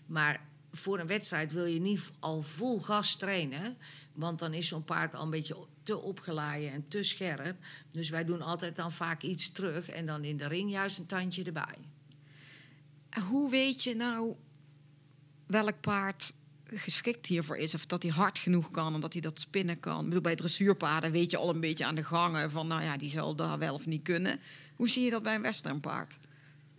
Maar voor een wedstrijd wil je niet al vol gas trainen. Want dan is zo'n paard al een beetje te opgeladen en te scherp. Dus wij doen altijd dan vaak iets terug. En dan in de ring juist een tandje erbij. Hoe weet je nou welk paard geschikt hiervoor is? Of dat hij hard genoeg kan en dat hij dat spinnen kan? Ik bedoel, bij dressuurpaarden weet je al een beetje aan de gangen van... nou ja, die zal daar wel of niet kunnen. Hoe zie je dat bij een westernpaard?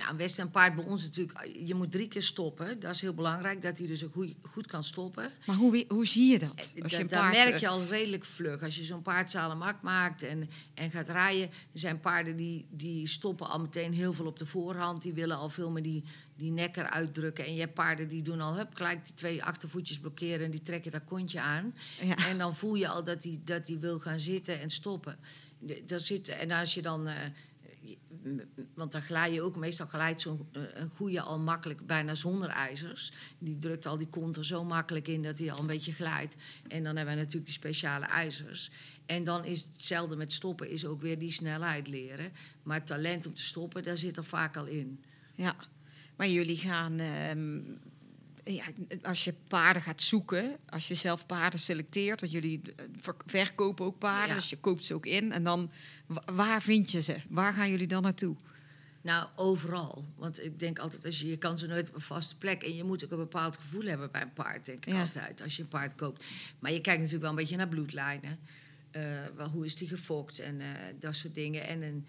Nou, een westernpaard bij ons natuurlijk, je moet drie keer stoppen. Dat is heel belangrijk, dat hij dus ook goed, goed kan stoppen. Maar hoe, hoe zie je dat? Als Da- je een daar paard, merk eh, je al redelijk vlug. Als je zo'n paard zalemak maakt en, en gaat rijden... er zijn paarden die, die stoppen al meteen heel veel op de voorhand. Die willen al veel meer die, die nek eruit drukken. En je hebt paarden die doen al hup, gelijk die twee achtervoetjes blokkeren... en die trekken dat kontje aan. Ja. En dan voel je al dat hij dat die wil gaan zitten en stoppen. Daar zit, en als je dan... eh, want dan glij je ook, meestal glijdt zo'n eh, een goede al makkelijk, bijna zonder ijzers. Die drukt al die kont er zo makkelijk in dat hij al een beetje glijdt. En dan hebben we natuurlijk die speciale ijzers. En dan is hetzelfde met stoppen, is ook weer die snelheid leren. Maar talent om te stoppen, daar zit er vaak al in. Ja, maar jullie gaan... ehm, ja, als je paarden gaat zoeken, als je zelf paarden selecteert... want jullie eh, ver- verkopen ook paarden, Ja. dus je koopt ze ook in... en dan, wa- waar vind je ze? Waar gaan jullie dan naartoe? Nou, overal. Want ik denk altijd, als je, je kan ze nooit op een vaste plek. En je moet ook een bepaald gevoel hebben bij een paard, denk ik Ja. altijd. Als je een paard koopt. Maar je kijkt natuurlijk wel een beetje naar bloedlijnen. Eh, wel, hoe is die gefokt en eh, dat soort dingen. En een,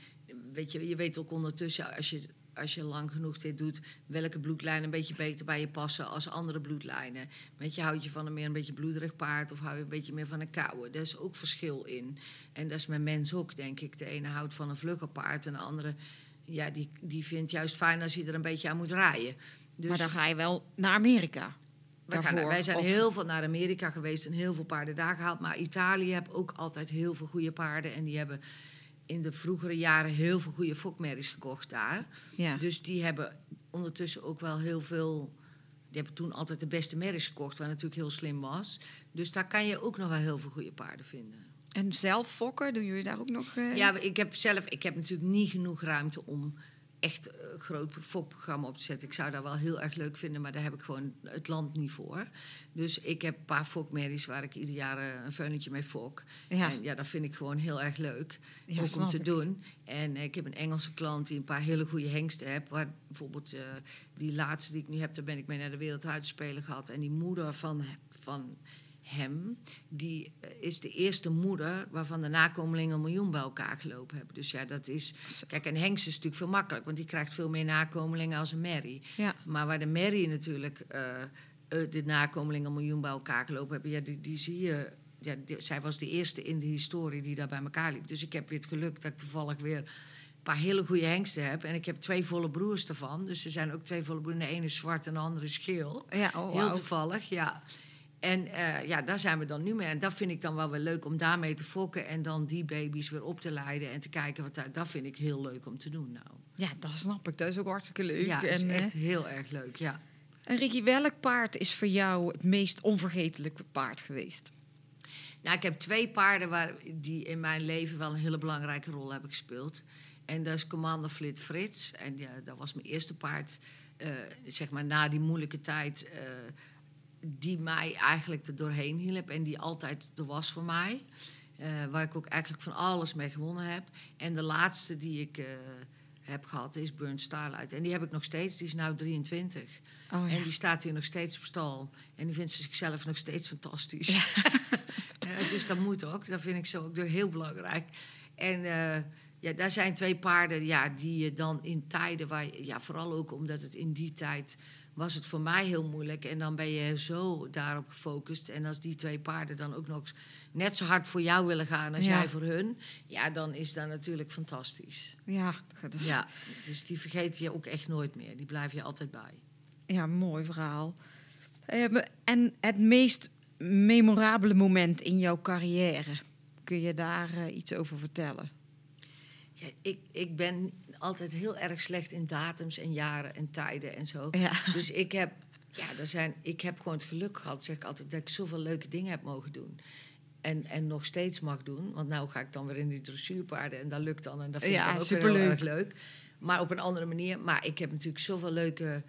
weet je, je weet ook ondertussen, als je, als je lang genoeg dit doet... welke bloedlijnen een beetje beter bij je passen als andere bloedlijnen. Weet je, houd je van een meer een beetje bloederig paard... of hou je een beetje meer van een koude. Daar is ook verschil in. En dat is met mens ook, denk ik. De ene houdt van een vlugger paard en de andere ja, die, die vindt juist fijn als hij er een beetje aan moet rijden. Dus maar dan ga je wel naar Amerika. gaan- daarvoor, wij zijn of- heel veel naar Amerika geweest en heel veel paarden daar gehaald. Maar Italië heeft ook altijd heel veel goede paarden. En die hebben in de vroegere jaren heel veel goede fokmerries gekocht daar. Ja. Dus die hebben ondertussen ook wel heel veel... Die hebben toen altijd de beste merries gekocht, wat natuurlijk heel slim was. Dus daar kan je ook nog wel heel veel goede paarden vinden. En zelf fokken, doen jullie daar ook nog? eh, Ja, ik heb zelf, ik heb natuurlijk niet genoeg ruimte om echt een groot fokprogramma op te zetten. Ik zou dat wel heel erg leuk vinden, maar daar heb ik gewoon het land niet voor. Dus ik heb een paar fokmerries waar ik ieder jaar eh, een veulentje mee fok. Ja. En ja, dat vind ik gewoon heel erg leuk Ja, ook om te ik. doen. En eh, ik heb een Engelse klant die een paar hele goede hengsten heeft. Waar bijvoorbeeld eh, die laatste die ik nu heb, daar ben ik mee naar de Wereldruiterspelen gehad. En die moeder van, van hem, die eh, is de eerste moeder waarvan de nakomelingen een miljoen bij elkaar gelopen hebben. Dus ja, dat is... Kijk, een hengst is natuurlijk veel makkelijk, want die krijgt veel meer nakomelingen als een. Ja. Maar waar de merrie natuurlijk eh, eh, de nakomelingen een miljoen bij elkaar gelopen hebben, ja, die, die zie je. Ja, die- zij was de eerste in de historie die daar bij elkaar liep. Dus ik heb weer het geluk dat ik toevallig weer een paar hele goede hengsten heb. En ik heb twee volle broers ervan. Dus er zijn ook twee volle broers. De ene is zwart en de andere is geel. Ja, oh, Heel toevallig, ja. En eh, ja, daar zijn we dan nu mee. En dat vind ik dan wel weer leuk om daarmee te fokken. En dan die baby's weer op te leiden en te kijken wat daar. Dat vind ik heel leuk om te doen nou. Ja, dat snap ik. Dat is ook hartstikke leuk. Ja, dat is en, eh, echt heel erg leuk, ja. en Ricky, welk paard is voor jou het meest onvergetelijke paard geweest? Nou, ik heb twee paarden waar, die in mijn leven wel een hele belangrijke rol hebben gespeeld. En dat is Commander Flit Frits. En ja, dat was mijn eerste paard, eh, zeg maar na die moeilijke tijd, die mij eigenlijk er doorheen hielp. En die altijd er was voor mij. Eh, waar ik ook eigenlijk van alles mee gewonnen heb. En de laatste die ik eh, heb gehad is Burn Starlight. En die heb ik nog steeds, die is nu 23. Oh, ja. En die staat hier nog steeds op stal. En die vindt zichzelf nog steeds fantastisch. Eh, dus dat moet ook. Dat vind ik zo ook heel belangrijk. En ja, daar zijn twee paarden ja, die je dan in tijden waar... Ja, vooral ook omdat het in die tijd was het voor mij heel moeilijk. En dan ben je zo daarop gefocust. En als die twee paarden dan ook nog net zo hard voor jou willen gaan als Ja. jij voor hun... Ja, dan is dat natuurlijk fantastisch. Ja, is, Ja, dus die vergeet je ook echt nooit meer. Die blijf je altijd bij. ja, mooi verhaal. Ehm, en het meest memorabele moment in jouw carrière? Kun je daar eh, iets over vertellen? Ja, ik, ik ben altijd heel erg slecht in datums en jaren en tijden en zo. Ja. Dus ik heb, ja, er zijn, ik heb gewoon het geluk gehad, zeg ik altijd, dat ik zoveel leuke dingen heb mogen doen. En, en nog steeds mag doen. Want nou ga ik dan weer in die dressuurpaarden en dat lukt dan. En dat vind Ja, ik dan ook superleuk. heel erg leuk. Maar op een andere manier. Maar ik heb natuurlijk zoveel leuke...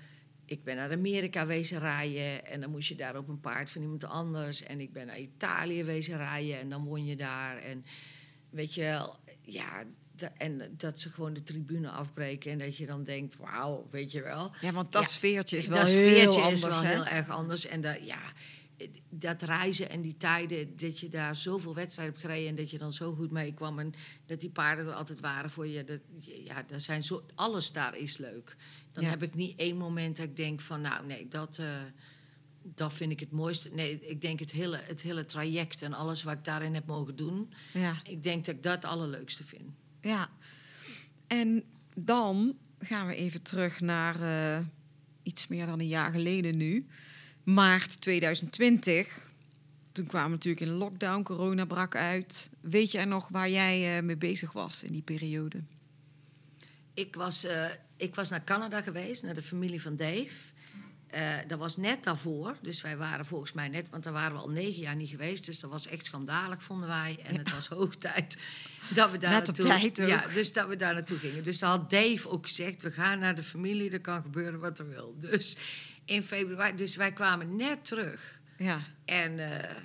Ik ben naar Amerika wezen rijden en dan moest je daar op een paard van iemand anders. En ik ben naar Italië wezen rijden en dan won je daar. En weet je wel, ja... en dat ze gewoon de tribune afbreken en dat je dan denkt, wauw, weet je wel. Ja, want dat Ja, sfeertje is wel dat heel sfeertje anders. is wel heel erg anders. En dat, ja, dat reizen en die tijden, dat je daar zoveel wedstrijden hebt gereden en dat je dan zo goed mee kwam en dat die paarden er altijd waren voor je. Dat, ja, daar zijn zo, alles daar is leuk. Dan Ja. heb ik niet één moment dat ik denk van, nou nee, dat, eh, dat vind ik het mooiste. Nee, ik denk het hele, het hele traject en alles wat ik daarin heb mogen doen. Ja. Ik denk dat ik dat het allerleukste vind. Ja. En dan gaan we even terug naar eh, iets meer dan een jaar geleden nu. Maart 2020. Toen kwamen we natuurlijk in lockdown, corona brak uit. Weet jij nog waar jij eh, mee bezig was in die periode? Ik was, eh, ik was naar Canada geweest, naar de familie van Dave. Eh, dat was net daarvoor. Dus wij waren volgens mij net, want daar waren we al negen jaar niet geweest. Dus dat was echt schandalig, vonden wij. En het was hoog tijd dat we daar Net op naartoe... tijd ook. Ja, dus dat we daar naartoe gingen. Dus dan had Dave ook gezegd, we gaan naar de familie. Er kan gebeuren wat er wil. Dus in februari... Dus wij kwamen net terug. Ja, En, eh,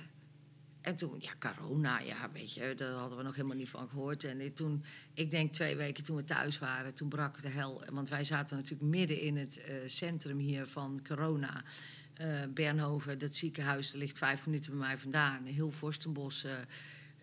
en toen, ja, corona, ja, weet je, daar hadden we nog helemaal niet van gehoord. En toen, ik denk twee weken toen we thuis waren, toen brak de hel. Want wij zaten natuurlijk midden in het eh, centrum hier van corona. Eh Bernhoven, dat ziekenhuis, dat ligt vijf minuten bij mij vandaan. Heel Vorstenbos, eh,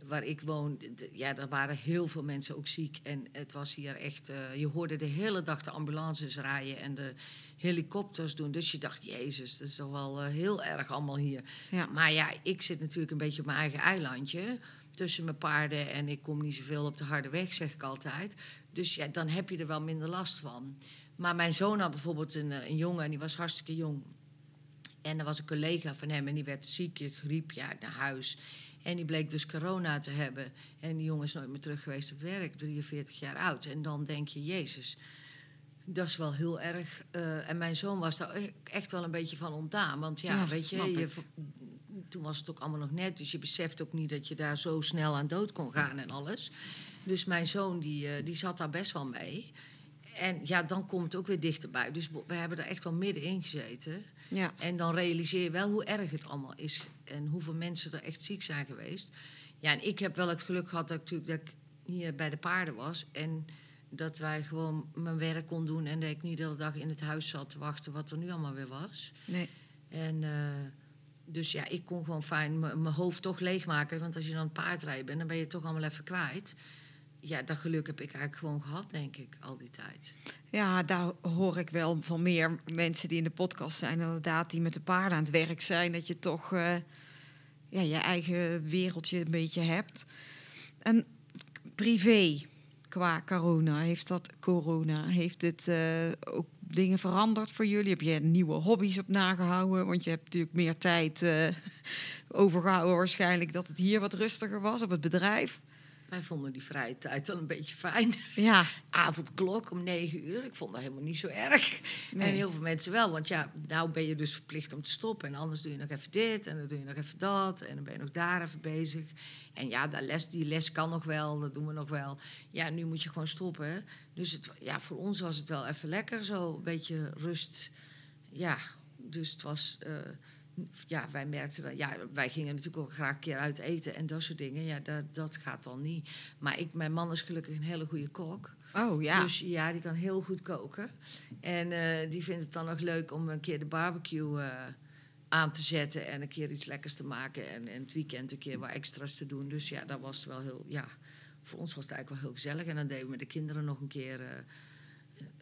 waar ik woon, ja, daar waren heel veel mensen ook ziek. En het was hier echt, je hoorde de hele dag de ambulances rijden en de helikopters doen. Dus je dacht, jezus, dat is toch wel eh, heel erg allemaal hier. ja. Maar ja, ik zit natuurlijk een beetje op mijn eigen eilandje. Tussen mijn paarden en ik kom niet zoveel op de harde weg, zeg ik altijd. Dus ja, dan heb je er wel minder last van. Maar mijn zoon had bijvoorbeeld een, eh, een jongen en die was hartstikke jong. En er was een collega van hem en die werd ziek, griep, ja, naar huis. En die bleek dus corona te hebben. En die jongen is nooit meer terug geweest op werk, 43 jaar oud. En dan denk je, Jezus, dat is wel heel erg. eh, en mijn zoon was daar e- echt wel een beetje van ontdaan. Want ja, Ja, weet je, toen was het ook allemaal nog net. Dus je beseft ook niet dat je daar zo snel aan dood kon gaan en alles. Dus mijn zoon, die, eh, die zat daar best wel mee. En ja, dan komt het ook weer dichterbij. Dus we hebben er echt wel middenin gezeten. Ja. En dan realiseer je wel hoe erg het allemaal is. En hoeveel mensen er echt ziek zijn geweest. Ja, en ik heb wel het geluk gehad dat ik, natuurlijk, dat ik hier bij de paarden was. En dat wij gewoon mijn werk kon doen. En dat ik niet de hele dag in het huis zat te wachten wat er nu allemaal weer was. Nee. En eh, dus ja, ik kon gewoon fijn mijn hoofd toch leegmaken. Want als je dan paardrijden bent, dan ben je het toch allemaal even kwijt. Ja, dat geluk heb ik eigenlijk gewoon gehad, denk ik, al die tijd. Ja, daar hoor ik wel van meer mensen die in de podcast zijn, inderdaad, die met de paarden aan het werk zijn, dat je toch eh, ja, je eigen wereldje een beetje hebt. En privé, qua corona, heeft dat corona, heeft het eh, ook dingen veranderd voor jullie? Heb je nieuwe hobby's op nagehouden? Want je hebt natuurlijk meer tijd eh, overgehouden waarschijnlijk dat het hier wat rustiger was op het bedrijf. Wij vonden die vrije tijd wel een beetje fijn. Ja, Avondklok om negen uur, ik vond dat helemaal niet zo erg. Nee. En heel veel mensen wel, want ja, nou ben je dus verplicht om te stoppen. En anders doe je nog even dit en dan doe je nog even dat. En dan ben je nog daar even bezig. En ja, dat les, die les kan nog wel, dat doen we nog wel. Ja, nu moet je gewoon stoppen. Dus het, ja, voor ons was het wel even lekker, zo een beetje rust. Ja, dus het was... eh, ja, wij merkten dat. Ja, wij gingen natuurlijk ook graag een keer uit eten en dat soort dingen. Ja, dat, dat gaat dan niet. Maar ik, mijn man is gelukkig een hele goede kok. oh ja. Dus ja, die kan heel goed koken. En eh, die vindt het dan nog leuk om een keer de barbecue eh, aan te zetten en een keer iets lekkers te maken. En, en het weekend een keer wat extra's te doen. Dus ja, dat was wel heel. Ja, voor ons was het eigenlijk wel heel gezellig. En dan deden we met de kinderen nog een keer. eh,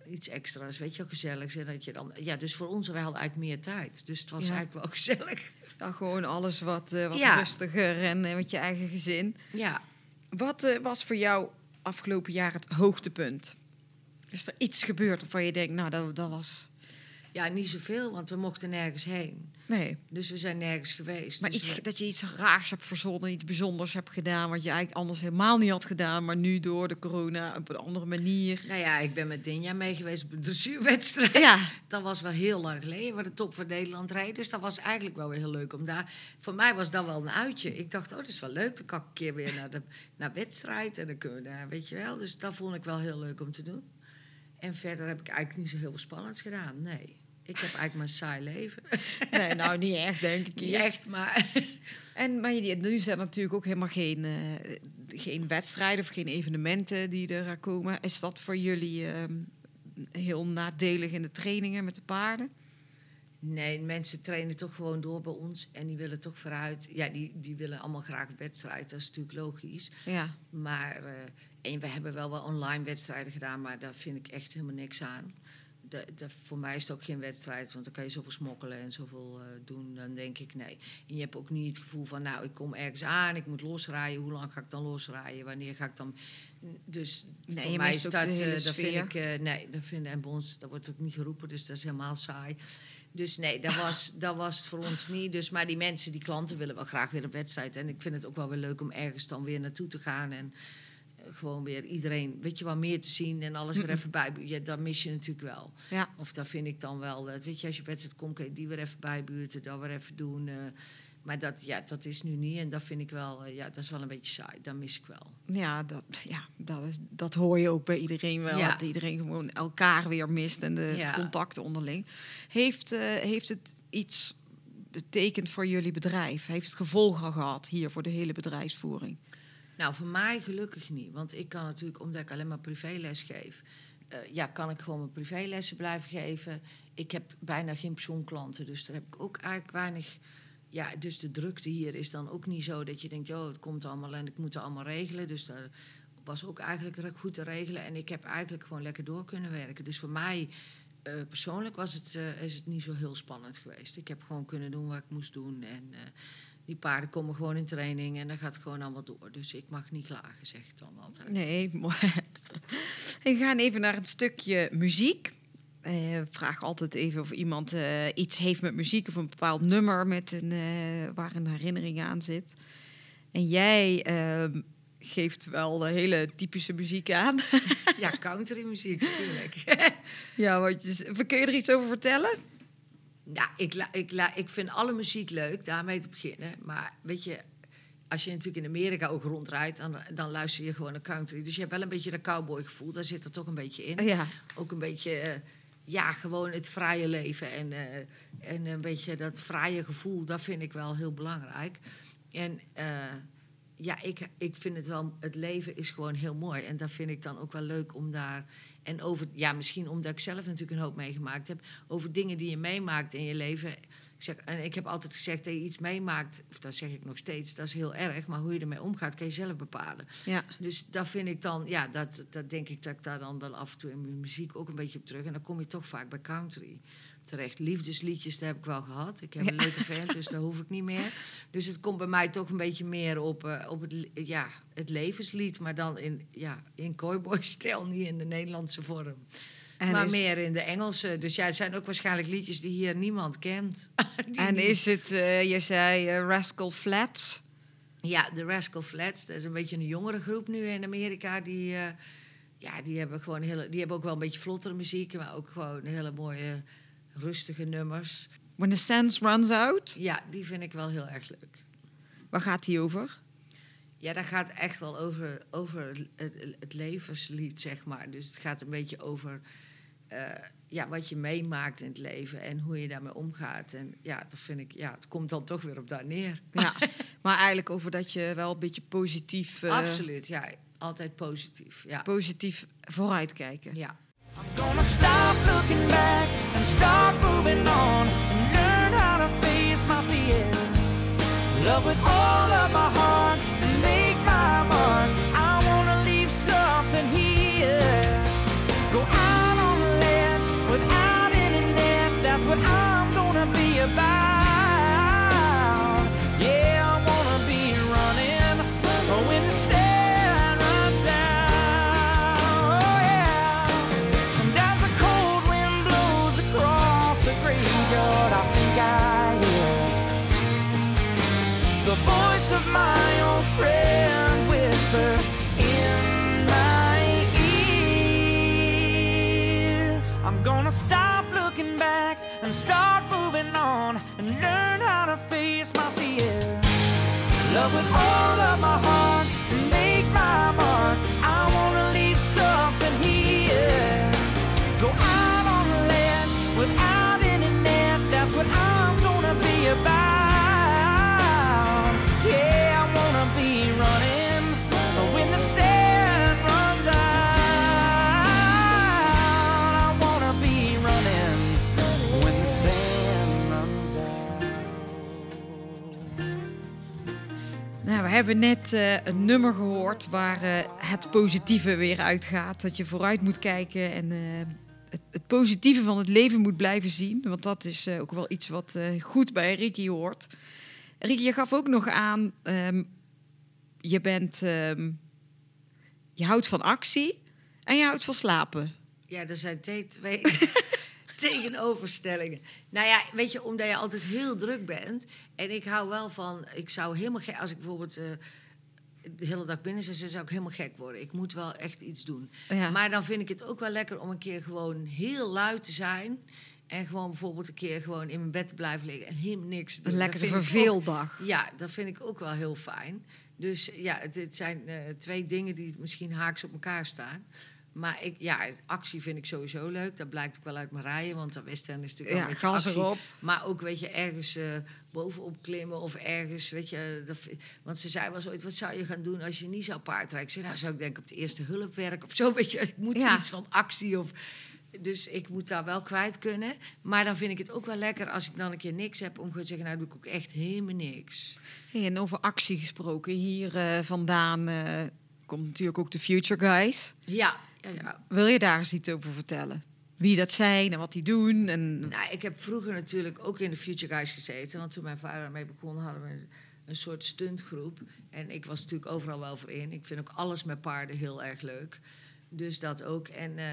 Iets extra's, weet je wel, gezellig. En dat je dan, ja, dus voor ons, wij hadden eigenlijk meer tijd. Dus het was Ja. eigenlijk wel gezellig. Ja, gewoon alles wat, eh, wat Ja. rustiger en eh, met je eigen gezin. Ja, Wat eh, was voor jou afgelopen jaar het hoogtepunt? Is er iets gebeurd waarvan je denkt, nou, dat, dat was... ja, niet zoveel, want we mochten nergens heen. Nee, Dus we zijn nergens geweest. maar Dus iets, we- dat je iets raars hebt verzonnen, iets bijzonders hebt gedaan... wat je eigenlijk anders helemaal niet had gedaan... maar nu door de corona op een andere manier... Nou ja, ik ben met Dinja mee geweest op een dressuurwedstrijd. Ja, Dat was wel heel lang geleden, waar de top van Nederland reed. Dus dat was eigenlijk wel weer heel leuk om daar... Voor mij was dat wel een uitje. Ik dacht, oh, dat is wel leuk. Dan kan ik een keer weer naar de naar wedstrijd. En dan kunnen we daar, weet je wel. Dus dat vond ik wel heel leuk om te doen. En verder heb ik eigenlijk niet zo heel veel spannends gedaan. Nee. Ik heb eigenlijk mijn saai leven. nee, nou niet echt, denk ik. Niet echt, maar... En, maar nu zijn er natuurlijk ook helemaal geen, eh, geen wedstrijden of geen evenementen die er komen. Is dat voor jullie ehm, heel nadelig in de trainingen met de paarden? Nee, mensen trainen toch gewoon door bij ons. En die willen toch vooruit. Ja, die, die willen allemaal graag een wedstrijd. Dat is natuurlijk logisch. Ja, Maar, eh, en we hebben wel wel online wedstrijden gedaan, maar daar vind ik echt helemaal niks aan. De, de- voor mij is het ook geen wedstrijd, want dan kan je zoveel smokkelen en zoveel eh, doen. Dan denk ik nee. En je hebt ook niet het gevoel van, nou, ik kom ergens aan, ik moet losrijden. Hoe lang ga ik dan losrijden? Wanneer ga ik dan. Dus Nee, voor je mij is ook dat, de hele eh, dat vind ik, eh, nee, dat vinden en bij ons, dat wordt ook niet geroepen, dus dat is helemaal saai. Dus nee, dat was, dat was het voor ons niet. Dus, maar die mensen, die klanten willen wel graag weer een wedstrijd. En ik vind het ook wel weer leuk om ergens dan weer naartoe te gaan. En gewoon weer iedereen, weet je wel, meer te zien en alles weer even bij. Ja, dat mis je natuurlijk wel. ja. Of dat vind ik dan wel. Dat, weet je, als je wedstrijd komt, je die weer even bijbuurten, dat weer even doen. eh. maar dat, ja, dat is nu niet. En dat vind ik wel, eh, ja, dat is wel een beetje saai. Dat mis ik wel. Ja, dat, ja dat, is, dat hoor je ook bij iedereen wel. Ja. Dat iedereen gewoon elkaar weer mist en de Ja. contacten onderling. Heeft, eh, heeft het iets betekend voor jullie bedrijf? Heeft het gevolgen gehad hier voor de hele bedrijfsvoering? Nou, voor mij gelukkig niet. Want ik kan natuurlijk, omdat ik alleen maar privéles geef... eh, ja, kan ik gewoon mijn privélessen blijven geven. Ik heb bijna geen pensioenklanten, dus daar heb ik ook eigenlijk weinig... Ja, dus de drukte hier is dan ook niet zo dat je denkt... oh, het komt allemaal en ik moet het allemaal regelen. Dus dat was ook eigenlijk goed te regelen. En ik heb eigenlijk gewoon lekker door kunnen werken. Dus voor mij eh, persoonlijk was het, eh, is het niet zo heel spannend geweest. Ik heb gewoon kunnen doen wat ik moest doen. En die paarden komen gewoon in training en dan gaat gewoon allemaal door. Dus ik mag niet klagen, zeg ik dan altijd. Nee, mooi. We gaan even naar het stukje muziek. Eh, vraag altijd even of iemand eh, iets heeft met muziek of een bepaald nummer met een, eh, waar een herinnering aan zit. En jij ehm, geeft wel de hele typische muziek aan. Ja, countrymuziek natuurlijk. ja, wat je, kun je er iets over vertellen? Ja, ik, la, ik, la, ik vind alle muziek leuk, daarmee te beginnen. Maar weet je, als je natuurlijk in Amerika ook rondrijdt, dan, dan luister je gewoon naar country. Dus je hebt wel een beetje dat cowboy gevoel, daar zit er toch een beetje in. Ja, Ook een beetje, eh, ja, gewoon het vrije leven. En, eh, en een beetje dat vrije gevoel, dat vind ik wel heel belangrijk. En eh, ja, ik, ik vind het wel, het leven is gewoon heel mooi. En dat vind ik dan ook wel leuk om daar. En over, ja, misschien omdat ik zelf natuurlijk een hoop meegemaakt heb. Over dingen die je meemaakt in je leven. Ik zeg, en ik heb altijd gezegd dat je iets meemaakt, of dat zeg ik nog steeds, dat is heel erg. Maar hoe je ermee omgaat, kan je zelf bepalen. ja. Dus dat vind ik dan, ja, dat, dat denk ik dat ik daar dan wel af en toe in mijn muziek ook een beetje op terug. En dan kom je toch vaak bij country terecht. Liefdesliedjes, dat heb ik wel gehad. Ik heb een leuke vent, dus dat hoef ik niet meer. Dus het komt bij mij toch een beetje meer op, eh, op het, ja, het levenslied. Maar dan in, ja, in cowboy-stijl, niet in de Nederlandse vorm. En maar is- meer in de Engelse. Dus ja, het zijn ook waarschijnlijk liedjes die hier niemand kent. En is het, eh, je zei eh, Rascal Flats. Ja, de Rascal Flats, dat is een beetje een jongere groep nu in Amerika. Die, ja, die hebben gewoon hele, die hebben ook wel een beetje vlottere muziek, maar ook gewoon hele mooie, rustige nummers. When the Sense Runs Out. Ja, die vind ik wel heel erg leuk. Waar gaat die over? Ja, dat gaat echt wel over, over het, het, levenslied, zeg maar. Dus het gaat een beetje over eh, ja, wat je meemaakt in het leven en hoe je daarmee omgaat. En ja, dat vind ik, ja, het komt dan toch weer op daar neer. Ja, maar eigenlijk over dat je wel een beetje positief, eh, Absoluut, ja. Altijd positief, ja. positief vooruitkijken. ja. I'm gonna stop looking back and start moving on and learn how to face my fears. Love with all With all of my heart make my mark. I wanna leave something here. Go out on without any net. That's what I'm gonna be about. Hebben net eh, een nummer gehoord waar eh, het positieve weer uitgaat. Dat je vooruit moet kijken en eh, het, het positieve van het leven moet blijven zien. Want dat is ook wel iets wat goed bij Ricky hoort. Ricky, je gaf ook nog aan, ehm, je bent, ehm, je houdt van actie en je houdt van slapen. Ja, er zijn twee tegenoverstellingen. Nou ja, weet je, omdat je altijd heel druk bent. En ik hou wel van, ik zou helemaal gek, als ik bijvoorbeeld eh, de hele dag binnen zit, zou ik helemaal gek worden. Ik moet wel echt iets doen. Ja. Maar dan vind ik het ook wel lekker om een keer gewoon heel luid te zijn. En gewoon bijvoorbeeld een keer gewoon in mijn bed te blijven liggen en helemaal niks te doen. Een lekkere ook- verveeldag. ja, dat vind ik ook wel heel fijn. Dus ja, het, het zijn eh, twee dingen die misschien haaks op elkaar staan. Maar ik, ja, actie vind ik sowieso leuk. Dat blijkt ook wel uit mijn rijden, want dat Western is natuurlijk Ja, een beetje gas actie. erop. Maar ook, weet je, ergens eh, bovenop klimmen of ergens, weet je... Dat, want ze zei wel zoiets, wat zou je gaan doen als je niet zou paardrijden? Ik zei, nou, zou ik denken op de eerste hulp werken of zo, weet je. Ik moet Ja. iets van actie of... Dus ik moet daar wel kwijt kunnen. Maar dan vind ik het ook wel lekker als ik dan een keer niks heb... om gewoon te zeggen, nou doe ik ook echt helemaal niks. Hey, en over actie gesproken, hier eh, vandaan eh, komt natuurlijk ook de Future Guys. Ja, ja. Wil je daar eens iets over vertellen? Wie dat zijn en wat die doen? En... Nou, ik heb vroeger natuurlijk ook in de Future Guys gezeten. Want toen mijn vader ermee begon, hadden we een, een soort stuntgroep. En ik was natuurlijk overal wel voor in. Ik vind ook alles met paarden heel erg leuk. Dus dat ook. En eh,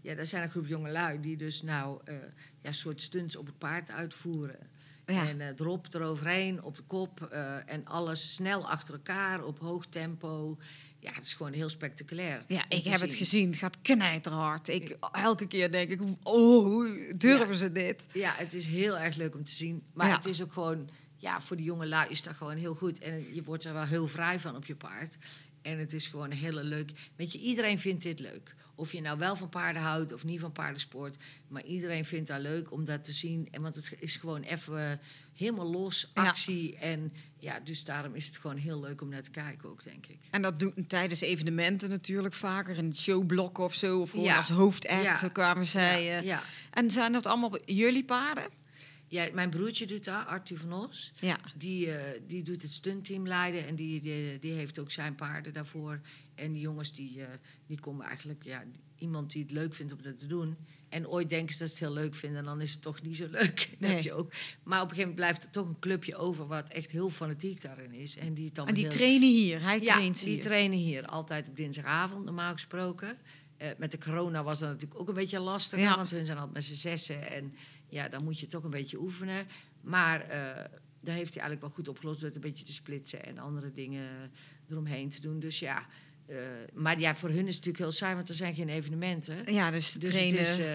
ja, daar zijn een groep jongelui die dus nou eh, ja, soort stunts op het paard uitvoeren. Ja. En eh drop eroverheen, op de kop. en alles snel achter elkaar, op hoog tempo. Ja, het is gewoon heel spectaculair. Ja, ik heb het zien. gezien. Het gaat knijterhard. Ik, elke keer denk ik, oh, hoe durven Ja. ze dit? Ja, het is heel erg leuk om te zien. Maar Ja. het is ook gewoon... ja, voor de jonge lui is dat gewoon heel goed. En je wordt er wel heel vrij van op je paard. En het is gewoon een hele leuk. Weet je, iedereen vindt dit leuk. Of je nou wel van paarden houdt of niet van paardensport. Maar iedereen vindt dat leuk om dat te zien. En want het is gewoon even helemaal los, Ja. actie. En ja, dus daarom is het gewoon heel leuk om naar te kijken ook, denk ik. En dat doen tijdens evenementen natuurlijk vaker. In het showblok of zo. Of gewoon Ja. als hoofdact Ja. kwamen zij. ja, eh. ja. En zijn dat allemaal jullie paarden? ja, mijn broertje doet dat, Arthur van Os. Ja. Die, eh, die doet het stuntteam leiden en die, die, die heeft ook zijn paarden daarvoor. En die jongens die, eh, die komen eigenlijk, ja, iemand die het leuk vindt om dat te doen. En ooit denken ze dat ze het heel leuk vinden en dan is het toch niet zo leuk. Dat Nee. heb je ook. Maar op een gegeven moment blijft er toch een clubje over wat echt heel fanatiek daarin is. En die, het dan En die heel, trainen hier. Hij ja, traint die hier. trainen hier altijd op dinsdagavond, normaal gesproken. Eh, met de corona was dat natuurlijk ook een beetje lastig, Ja. want hun zijn altijd met z'n zessen. En ja, dan moet je toch een beetje oefenen. Maar eh daar heeft hij eigenlijk wel goed opgelost door het een beetje te splitsen en andere dingen eromheen te doen. Dus ja, eh, maar ja, voor hun is het natuurlijk heel saai, want er zijn geen evenementen. ja, dus ze Dus trainen. is, eh,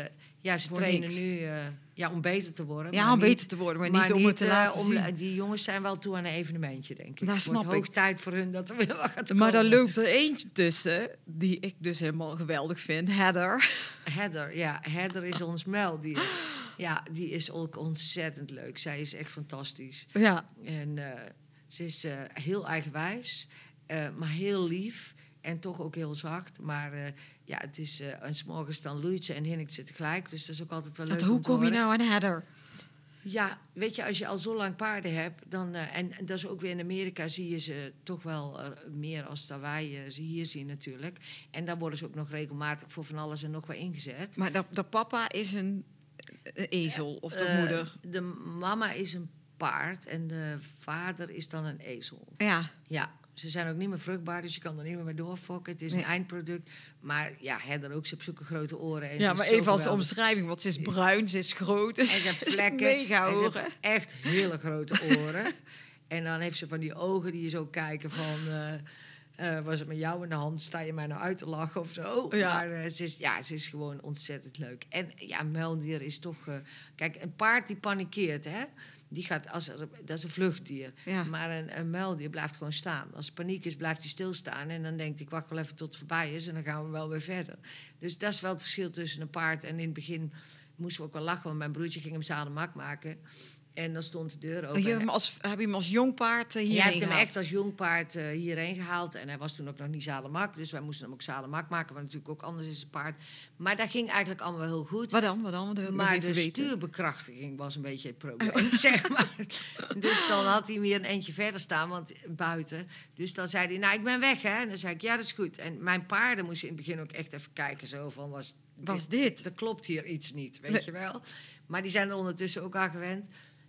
ja, ze trainen niks. nu eh, ja, om beter te worden. ja, om niet- beter te worden, maar, niet om het te laten om- zien. Die jongens zijn wel toe aan een evenementje, denk ik. Dat Het wordt snap ik. hoog tijd voor hun dat er weer wat gaat Maar daar komen. loopt er eentje tussen, die ik dus helemaal geweldig vind. Heather. Heather, ja, Heather is ons muildier. Ja, die is ook ontzettend leuk. Zij is echt fantastisch. Ja, En ze is heel eigenwijs, maar heel lief. En toch ook heel zacht. Maar eh, ja, het is... eh en 's morgens dan loeit ze en hinnikt ze tegelijk. Dus dat is ook altijd wel leuk want hoe kom je nou aan Heather? Ja, weet je, als je al zo lang paarden hebt, dan, eh, en, en dat is ook weer in Amerika, zie je ze toch wel meer als dat wij ze hier zien natuurlijk. En daar worden ze ook nog regelmatig voor van alles en nog wat ingezet. Maar de, de papa is een, een ezel, of de moeder. De mama is een paard en de vader is dan een ezel. Ja, Ja, ze zijn ook niet meer vruchtbaar, dus je kan er niet meer mee doorfokken. Het is Nee. een eindproduct. Maar ja, Heather ook, ze heeft zulke grote oren. En ja maar even als omschrijving, want ze is bruin, ze is groot. En ze heeft vlekken. Mega en ze oren. heeft echt hele grote oren. en dan heeft ze van die ogen die je zo kijken van... eh, eh, was het met jou in de hand? Sta je mij nou uit te lachen of zo? Ja. Maar eh, ze, is, ja, ze is gewoon ontzettend leuk. En ja, een muildier is toch... kijk, een paard die panikeert, hè? Die gaat als er, dat is een vluchtdier. Ja. Maar een, een muildier blijft gewoon staan. Als er paniek is, blijft hij stilstaan. En dan denkt hij, ik wacht wel even tot het voorbij is... en dan gaan we wel weer verder. Dus dat is wel het verschil tussen een paard... en in het begin moesten we ook wel lachen... want mijn broertje ging hem zadelmak maken... En dan stond de deur open. Je hebt hem als, heb je hem als jong paard uh, hij heeft hem echt als jong paard eh, hierheen gehaald. En hij was toen ook nog niet zadelmak. Dus wij moesten hem ook zadelmak maken. Wat natuurlijk ook anders is een paard. Maar dat ging eigenlijk allemaal heel goed. Wat dan? Wat dan? Maar de weten. stuurbekrachtiging was een beetje het probleem, zeg maar. Dus dan had hij weer een eentje verder staan, want buiten. Dus dan zei hij, nou, ik ben weg, hè. En dan zei ik, ja, dat is goed. En mijn paarden moesten in het begin ook echt even kijken, zo van, was, Was dit? Er klopt hier iets niet, weet Nee. je wel. Maar die zijn er ondertussen ook aan gewend.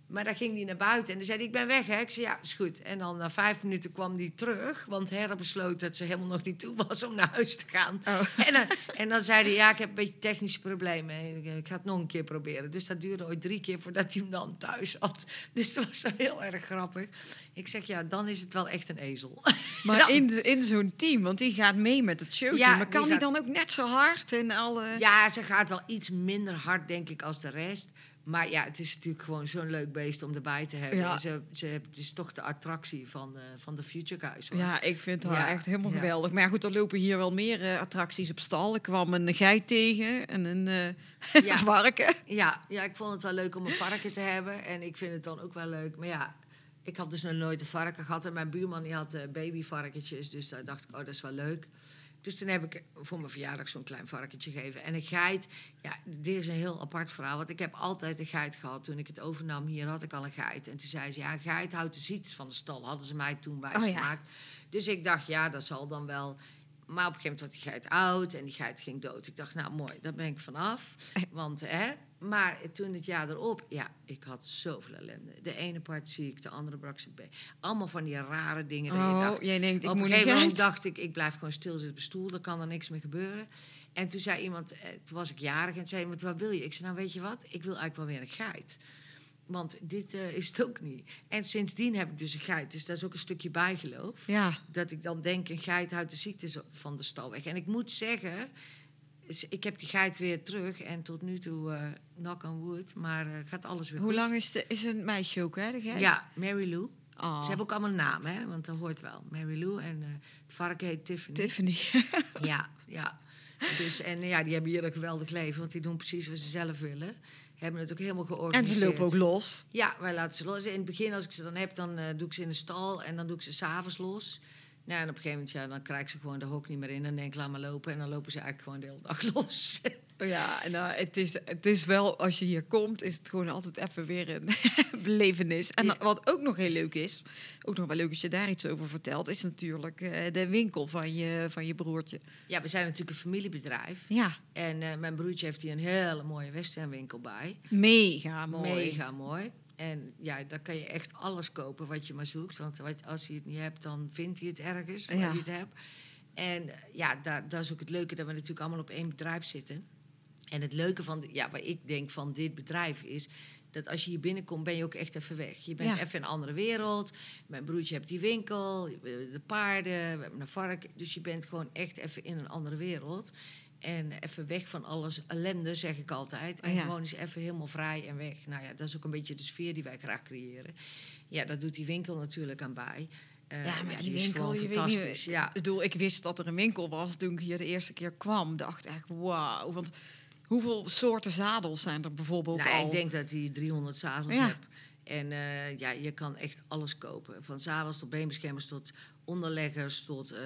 Maar dan ging hij naar buiten en dan zei hij, ik ben weg, hè. Ik zei, ja, is goed. En dan na vijf minuten kwam hij terug, want Herder besloot dat ze helemaal nog niet toe was om naar huis te gaan. Oh. En, dan, en dan zei hij, ja, ik heb een beetje technische problemen. Ik, ik ga het nog een keer proberen. Dus dat duurde ooit drie keer voordat hij hem dan thuis had. Dus dat was heel erg grappig. Ik zeg, ja, dan is het wel echt een ezel. Maar Dan- in, in zo'n team, want die gaat mee met het showteam. Ja, maar kan die die, dan ook net zo hard en alle... Ja, ze gaat wel iets minder hard, denk ik, als de rest. Maar ja, het is natuurlijk gewoon zo'n leuk beest om erbij te hebben. Ja. Ze, ze, het is toch de attractie van, eh, van de Future Guys. Hoor. Ja, ik vind haar Ja, echt helemaal ja. geweldig. Maar ja, goed, er lopen hier wel meer eh, attracties op stal. Er kwam een geit tegen en een eh, varken. Ja, ja, ik vond het wel leuk om een varken te hebben. En ik vind het dan ook wel leuk. Maar ja, ik had dus nog nooit een varken gehad. En mijn buurman die had babyvarkentjes. Dus daar dacht ik, oh, dat is wel leuk. Dus toen heb ik voor mijn verjaardag zo'n klein varkentje gegeven. En een geit, ja, dit is een heel apart verhaal. Want ik heb altijd een geit gehad. Toen ik het overnam hier had ik al een geit. En toen zei ze, ja, een geit houdt de ziektes van de stal. Hadden ze mij toen wijsgemaakt. Dus ik dacht, ja, dat zal dan wel... Maar op een gegeven moment werd die geit oud en die geit ging dood. Ik dacht, nou mooi, daar ben ik vanaf. Want, hè, maar toen het jaar erop, ja, ik had zoveel ellende. De ene part ziek, de andere brak zijn been. Allemaal van die rare dingen. dat je Oh, dacht, jij denkt, ik op moet een niet gegeven moment dacht ik, ik blijf gewoon stilzitten op de stoel. Dan kan er niks meer gebeuren. En toen zei iemand, eh, toen was ik jarig en zei iemand, wat wil je? Ik zei, nou weet je wat, ik wil eigenlijk wel weer een geit. Want dit eh, is het ook niet. En sindsdien heb ik dus een geit. Dus dat is ook een stukje bijgeloof Ja, dat ik dan denk, een geit houdt de ziektes van de stal weg. En ik moet zeggen, dus ik heb die geit weer terug. En tot nu toe, eh knock on wood, maar eh, gaat alles weer Hoe goed. lang is, de, is een meisje ook, hè? De geit? Ja, Mary Lou. Oh, Ze hebben ook allemaal namen, hè? want dat hoort wel. Mary Lou en eh, het varken heet Tiffany. Tiffany. Ja, ja. Dus, en ja, die hebben hier een geweldig leven, want die doen precies wat ze zelf willen. Hebben het ook helemaal en georganiseerd. ze lopen ook los. Ja, wij laten ze los. In het begin, als ik ze dan heb, dan doe ik ze in de stal en dan doe ik ze s'avonds los. Nou, en op een gegeven moment, ja, dan krijg ik ze gewoon de hok niet meer in. En dan denk ik, laat maar lopen. En dan lopen ze eigenlijk gewoon de hele dag los. Ja, nou, het, is, het is wel, als je hier komt, is het gewoon altijd even weer een belevenis. En Ja. wat ook nog heel leuk is, ook nog wel leuk als je daar iets over vertelt, is natuurlijk eh, de winkel van je, van je broertje. ja, we zijn natuurlijk een familiebedrijf. Ja, En eh, mijn broertje heeft hier een hele mooie westernwinkel bij. mega mooi. Mega mooi. En ja, daar kan je echt alles kopen wat je maar zoekt. Want als hij het niet hebt, dan vindt hij het ergens waar Ja. hij het hebt. En eh, ja, daar, is ook het leuke dat we natuurlijk allemaal op één bedrijf zitten. En het leuke van, ja, wat ik denk van dit bedrijf is... dat als je hier binnenkomt, ben je ook echt even weg. Je bent Ja. even in een andere wereld. Mijn broertje heeft die winkel, de paarden, we hebben een vark. Dus je bent gewoon echt even in een andere wereld. En even weg van alles ellende, zeg ik altijd. En Ja. gewoon eens even helemaal vrij en weg. Nou ja, dat is ook een beetje de sfeer die wij graag creëren. Ja, dat doet die winkel natuurlijk aan bij. Eh, Ja, maar die is winkel, weet fantastisch. niet, ja. Ik bedoel, ik wist dat er een winkel was toen ik hier de eerste keer kwam. Dacht echt, wauw. Want hoeveel soorten zadels zijn er bijvoorbeeld Nou, al? ik denk dat hij 300 zadels Ja. hebt. En eh, ja, je kan echt alles kopen. Van zadels tot beenbeschermers tot onderleggers tot eh,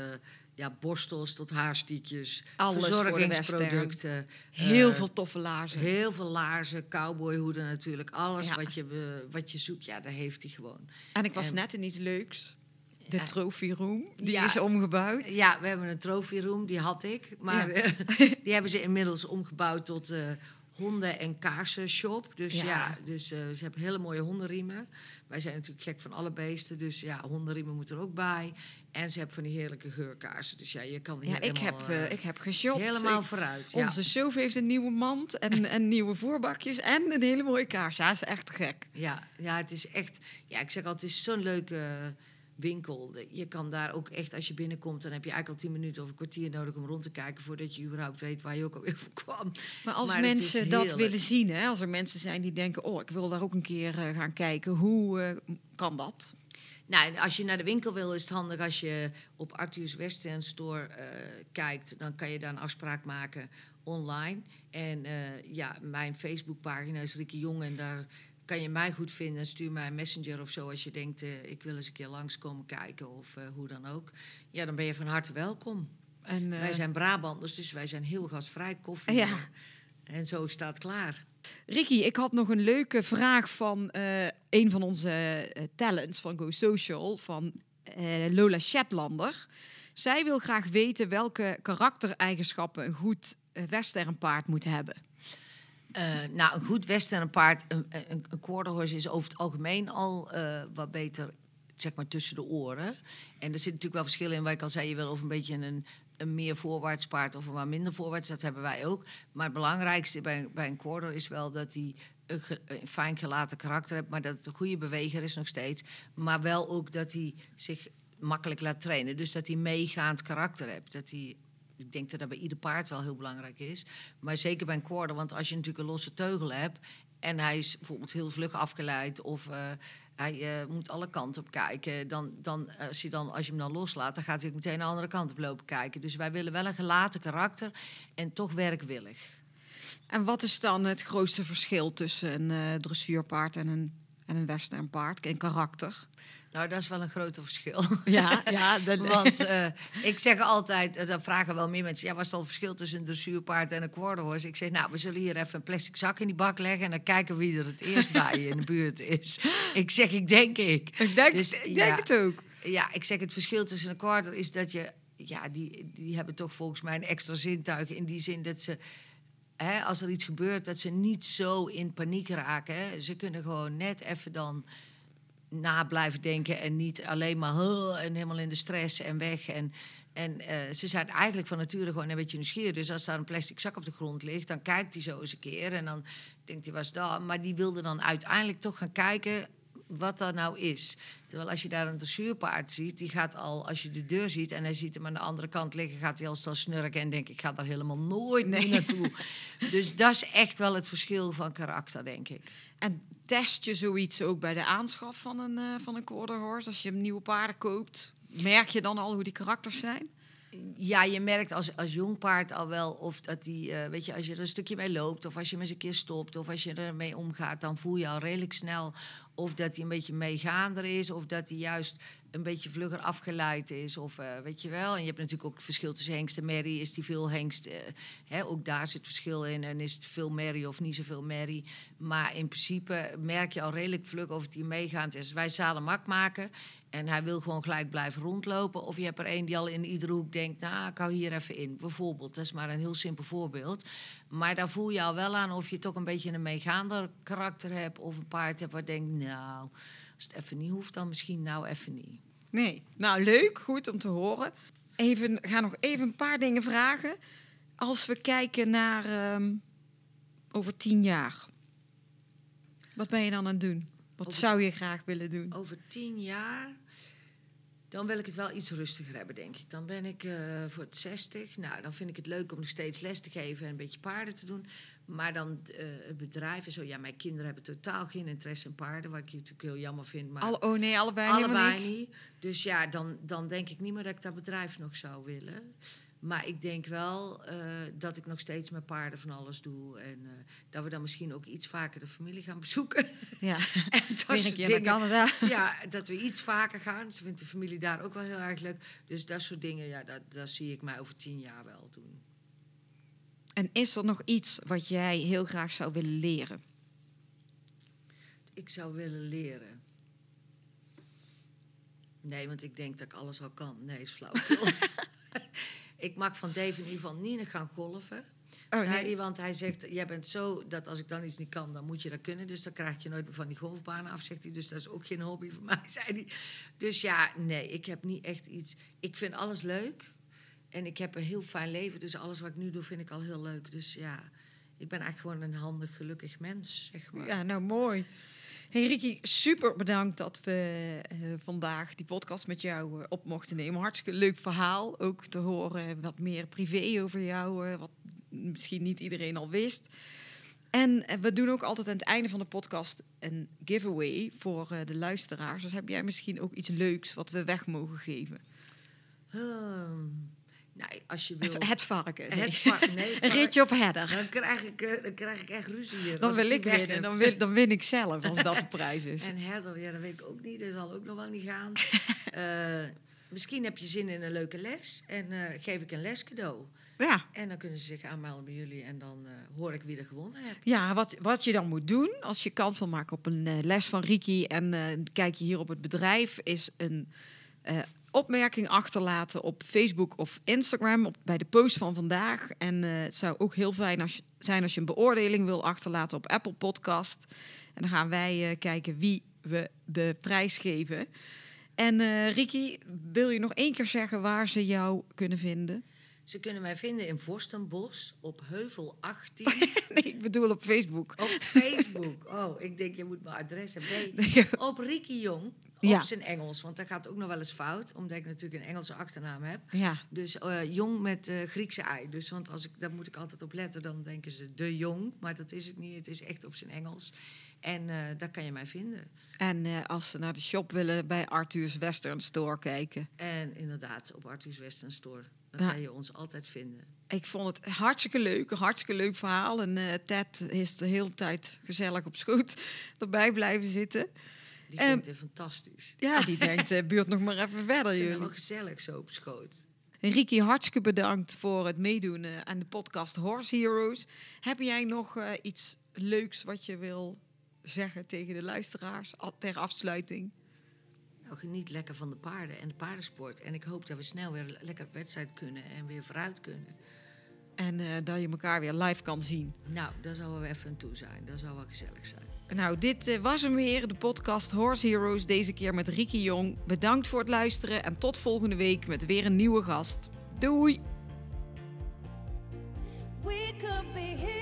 ja, borstels tot haarstiekjes. Alles verzorgingsproducten. Heel eh, veel toffe laarzen. Heel veel laarzen, cowboyhoeden natuurlijk. Alles Ja. wat, je, wat je zoekt, ja, daar heeft hij gewoon. En ik was En- net in iets leuks. De Ja. trophy room. Die Ja. is omgebouwd. Ja, we hebben een trophy room, die had ik. Maar eh, die hebben ze inmiddels omgebouwd tot eh, honden- en kaarsenshop. Dus Ja. dus, ze hebben hele mooie hondenriemen. Wij zijn natuurlijk gek van alle beesten. Dus ja, hondenriemen moeten er ook bij. En ze hebben van die heerlijke geurkaarsen. Dus ja, je kan hier Ja, ik heb, helemaal, eh, eh, ik heb geshopt. helemaal Ik- vooruit. Ja. Onze chauffeur heeft een nieuwe mand en, en nieuwe voerbakjes en een hele mooie kaars. Ja, is echt gek. Ja, ja, het is echt... Ja, ik zeg altijd, het is zo'n leuke winkel. Je kan daar ook echt, als je binnenkomt... dan heb je eigenlijk al tien minuten of een kwartier nodig om rond te kijken... voordat je überhaupt weet waar je ook alweer voor kwam. Maar als Maar mensen dat willen zien, hè, als er mensen zijn die denken... oh, ik wil daar ook een keer eh, gaan kijken, hoe kan dat? Nou, als je naar de winkel wil, is het handig als je op Arthur's Western Store eh, kijkt. Dan kan je daar een afspraak maken online. En eh, ja, mijn Facebookpagina is Rieke Jong en daar kan je mij goed vinden. Stuur mij een messenger of zo als je denkt, eh, ik wil eens een keer langskomen kijken of hoe dan ook. Ja, dan ben je van harte welkom. En, Wij zijn Brabanders, dus wij zijn heel gastvrij. Koffie Ja. en zo staat klaar. Ricky, ik had nog een leuke vraag van eh, een van onze eh, talents van Go Social, van eh, Lola Shetlander. Zij wil graag weten welke karaktereigenschappen een goed westernpaard moet hebben. Nou, een goed westernpaard, een, een, een is over het algemeen al wat beter, zeg maar, tussen de oren. En er zit natuurlijk wel verschillen in, wat ik al zei, je wil of een beetje een, een meer voorwaarts paard of een wat minder voorwaarts, dat hebben wij ook. Maar het belangrijkste bij, bij een quarter is wel dat hij een, een fijn gelaten karakter heeft, maar dat het een goede beweger is nog steeds. Maar wel ook dat hij zich makkelijk laat trainen. Dus dat hij meegaand karakter hebt. Dat hij ik denk dat dat bij ieder paard wel heel belangrijk is. Maar zeker bij een quarter, want als je natuurlijk een losse teugel hebt... en hij is bijvoorbeeld heel vlug afgeleid... of eh, hij eh, moet alle kanten op kijken... Dan, dan, als, je dan, als je hem dan loslaat, dan gaat hij meteen de andere kant op lopen kijken. Dus wij willen wel een gelaten karakter en toch werkwillig. En wat is dan het grootste verschil tussen een eh, dressuurpaard en een, en een westernpaard in karakter? Nou, dat is wel een groot verschil. Ja, ja Want eh, ik zeg altijd, eh, dan vragen wel meer mensen... ja, wat is dan het verschil tussen een dressuurpaard en een quarter horse? Ik zeg, nou, we zullen hier even een plastic zak in die bak leggen... en dan kijken wie er het eerst bij je in de buurt is. Ik zeg, ik denk ik. ik denk, Dus, ik denk ja. het ook. Ja, ik zeg, het verschil tussen een quarter is dat je... Ja, die, die hebben toch volgens mij een extra zintuig... in die zin dat ze... Hè, als er iets gebeurt, dat ze niet zo in paniek raken. Hè. Ze kunnen gewoon net even dan na blijven denken en niet alleen maar en helemaal in de stress en weg. En, en eh, ze zijn eigenlijk van nature gewoon een beetje nieuwsgierig. Dus als daar een plastic zak op de grond ligt, dan kijkt hij zo eens een keer en dan denkt hij, was dat? Maar die wilde dan uiteindelijk toch gaan kijken wat dat nou is. Terwijl als je daar een dressuurpaard ziet, die gaat al, als je de deur ziet en hij ziet hem aan de andere kant liggen, gaat hij al snel snurken en denk ik, ga daar helemaal nooit meer naartoe. Dus dat is echt wel het verschil van karakter, denk ik. En test je zoiets ook bij de aanschaf van een, eh van een quarter horse? Als je nieuwe paarden koopt, merk je dan al hoe die karakters zijn? Ja, je merkt als, als jong paard al wel of dat die, eh, weet je, als je er een stukje mee loopt of als je hem eens een keer stopt of als je ermee omgaat, dan voel je al redelijk snel of dat hij een beetje meegaander is of dat hij juist een beetje vlugger afgeleid is of eh, weet je wel. En je hebt natuurlijk ook het verschil tussen hengst en merrie. Is die veel hengst, eh, hè, ook daar zit verschil in en is het veel merrie of niet zoveel merrie. Maar in principe merk je al redelijk vlug of het hier meegaand is. Wij zalen mak maken en hij wil gewoon gelijk blijven rondlopen. Of je hebt er een die al in iedere hoek denkt, nou, ik hou hier even in. Bijvoorbeeld, dat is maar een heel simpel voorbeeld. Maar daar voel je al wel aan of je toch een beetje een meegaander karakter hebt... of een paard hebt waar denkt, nou, als het even niet hoeft, dan misschien nou even niet. Nee. Nou, leuk. Goed om te horen. Even, ga nog even een paar dingen vragen. Als we kijken naar ehm, over tien jaar. Wat ben je dan aan het doen? Wat Over- zou je graag willen doen? Over tien jaar, dan wil ik het wel iets rustiger hebben, denk ik. Dan ben ik eh, voor het 60. Nou, dan vind ik het leuk om nog steeds les te geven en een beetje paarden te doen. Maar dan eh, het bedrijf en zo. Ja, mijn kinderen hebben totaal geen interesse in paarden, wat ik natuurlijk heel jammer vind. Maar Alle, oh nee, allebei, allebei niet. Dus ja, dan, dan denk ik niet meer dat ik dat bedrijf nog zou willen. Maar ik denk wel eh, dat ik nog steeds met paarden van alles doe. En eh, dat we dan misschien ook iets vaker de familie gaan bezoeken. Ja, en dat weer een soort keer naar dingen. Canada. Ja, dat we iets vaker gaan. Ze vindt de familie daar ook wel heel erg leuk. Dus dat soort dingen, ja, dat, dat zie ik mij over tien jaar wel doen. En is er nog iets wat jij heel graag zou willen leren? Ik zou willen leren. Nee, want ik denk dat ik alles al kan. Nee, is flauw. ik mag van Dave in ieder geval niet gaan golven. Oh, nee. want hij zegt, jij bent zo dat als ik dan iets niet kan, dan moet je dat kunnen. Dus dan krijg je nooit meer van die golfbanen af, zegt hij. Dus dat is ook geen hobby voor mij, zei hij. Dus ja, nee, ik heb niet echt iets. Ik vind alles leuk. En ik heb een heel fijn leven. Dus alles wat ik nu doe, vind ik al heel leuk. Dus ja, ik ben eigenlijk gewoon een handig, gelukkig mens, zeg maar. Ja, nou mooi. Hey Ricky, super bedankt dat we eh, vandaag die podcast met jou eh, op mochten nemen. Hartstikke leuk verhaal. Ook te horen wat meer privé over jou, eh, wat misschien niet iedereen al wist. En we doen ook altijd aan het einde van de podcast een giveaway voor de luisteraars. Dus heb jij misschien ook iets leuks wat we weg mogen geven? Ehm, nou, als je wil... Het, varken. Nee. Het nee, ritje op herder. Dan krijg ik, eh, dan krijg ik echt ruzie hier. Dan wil ik winnen. Dan win, dan win ik zelf als dat de prijs is. En herder, ja, dat weet ik ook niet. Dat zal ook nog wel niet gaan. Eh, misschien heb je zin in een leuke les. En eh, geef ik een lescadeau. Ja. En dan kunnen ze zich aanmelden bij jullie. En dan hoor ik wie er gewonnen heeft. Ja, wat, wat je dan moet doen als je kans wil maken op een les van Riki en kijk je hier op het bedrijf, is een opmerking achterlaten op Facebook of Instagram op, bij de post van vandaag. En eh, het zou ook heel fijn als zijn als je een beoordeling wil achterlaten op Apple Podcast. En dan gaan wij eh, kijken wie we de prijs geven. En eh Riki, wil je nog één keer zeggen waar ze jou kunnen vinden? Ze kunnen mij vinden in Vorstenbos op Heuvel 18 Nee, ik bedoel op Facebook. op Facebook. Oh, ik denk je moet mijn adres hebben. Nee. op Ricky Jong. Op Ja. zijn Engels. Want dat gaat ook nog wel eens fout. Omdat ik natuurlijk een Engelse achternaam heb. Ja. Dus eh, jong met eh, Griekse ei. Dus want als ik, daar moet ik altijd op letten. Dan denken ze de jong. Maar dat is het niet. Het is echt op zijn Engels. En eh, daar kan je mij vinden. En als ze naar de shop willen, bij Arthur's Western Store kijken. En inderdaad, op Arthur's Western Store. Dan Ja. kan je ons altijd vinden. Ik vond het hartstikke leuk, een hartstikke leuk verhaal. En eh, Ted is de hele tijd gezellig op schoot erbij blijven zitten. Die vindt het fantastisch. Ja, die denkt, eh, buurt nog maar even verder jullie. wel gezellig zo op schoot. Riki, hartstikke bedankt voor het meedoen eh, aan de podcast Horse Heroes. Heb jij nog eh, iets leuks wat je wil zeggen tegen de luisteraars ter afsluiting? Nou, geniet lekker van de paarden en de paardensport. En ik hoop dat we snel weer lekker op wedstrijd kunnen en weer vooruit kunnen. En dat je elkaar weer live kan zien. Nou, daar zouden we even aan toe zijn. Dat zou wel gezellig zijn. Nou, dit eh, was hem weer, de podcast Horse Heroes. Deze keer met Riki Jong. Bedankt voor het luisteren en tot volgende week met weer een nieuwe gast. Doei! We could be heroes.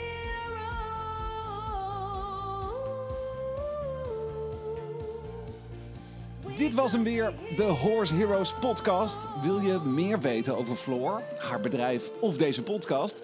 Dit was hem weer, de Horse Heroes podcast. Wil je meer weten over Floor, haar bedrijf of deze podcast?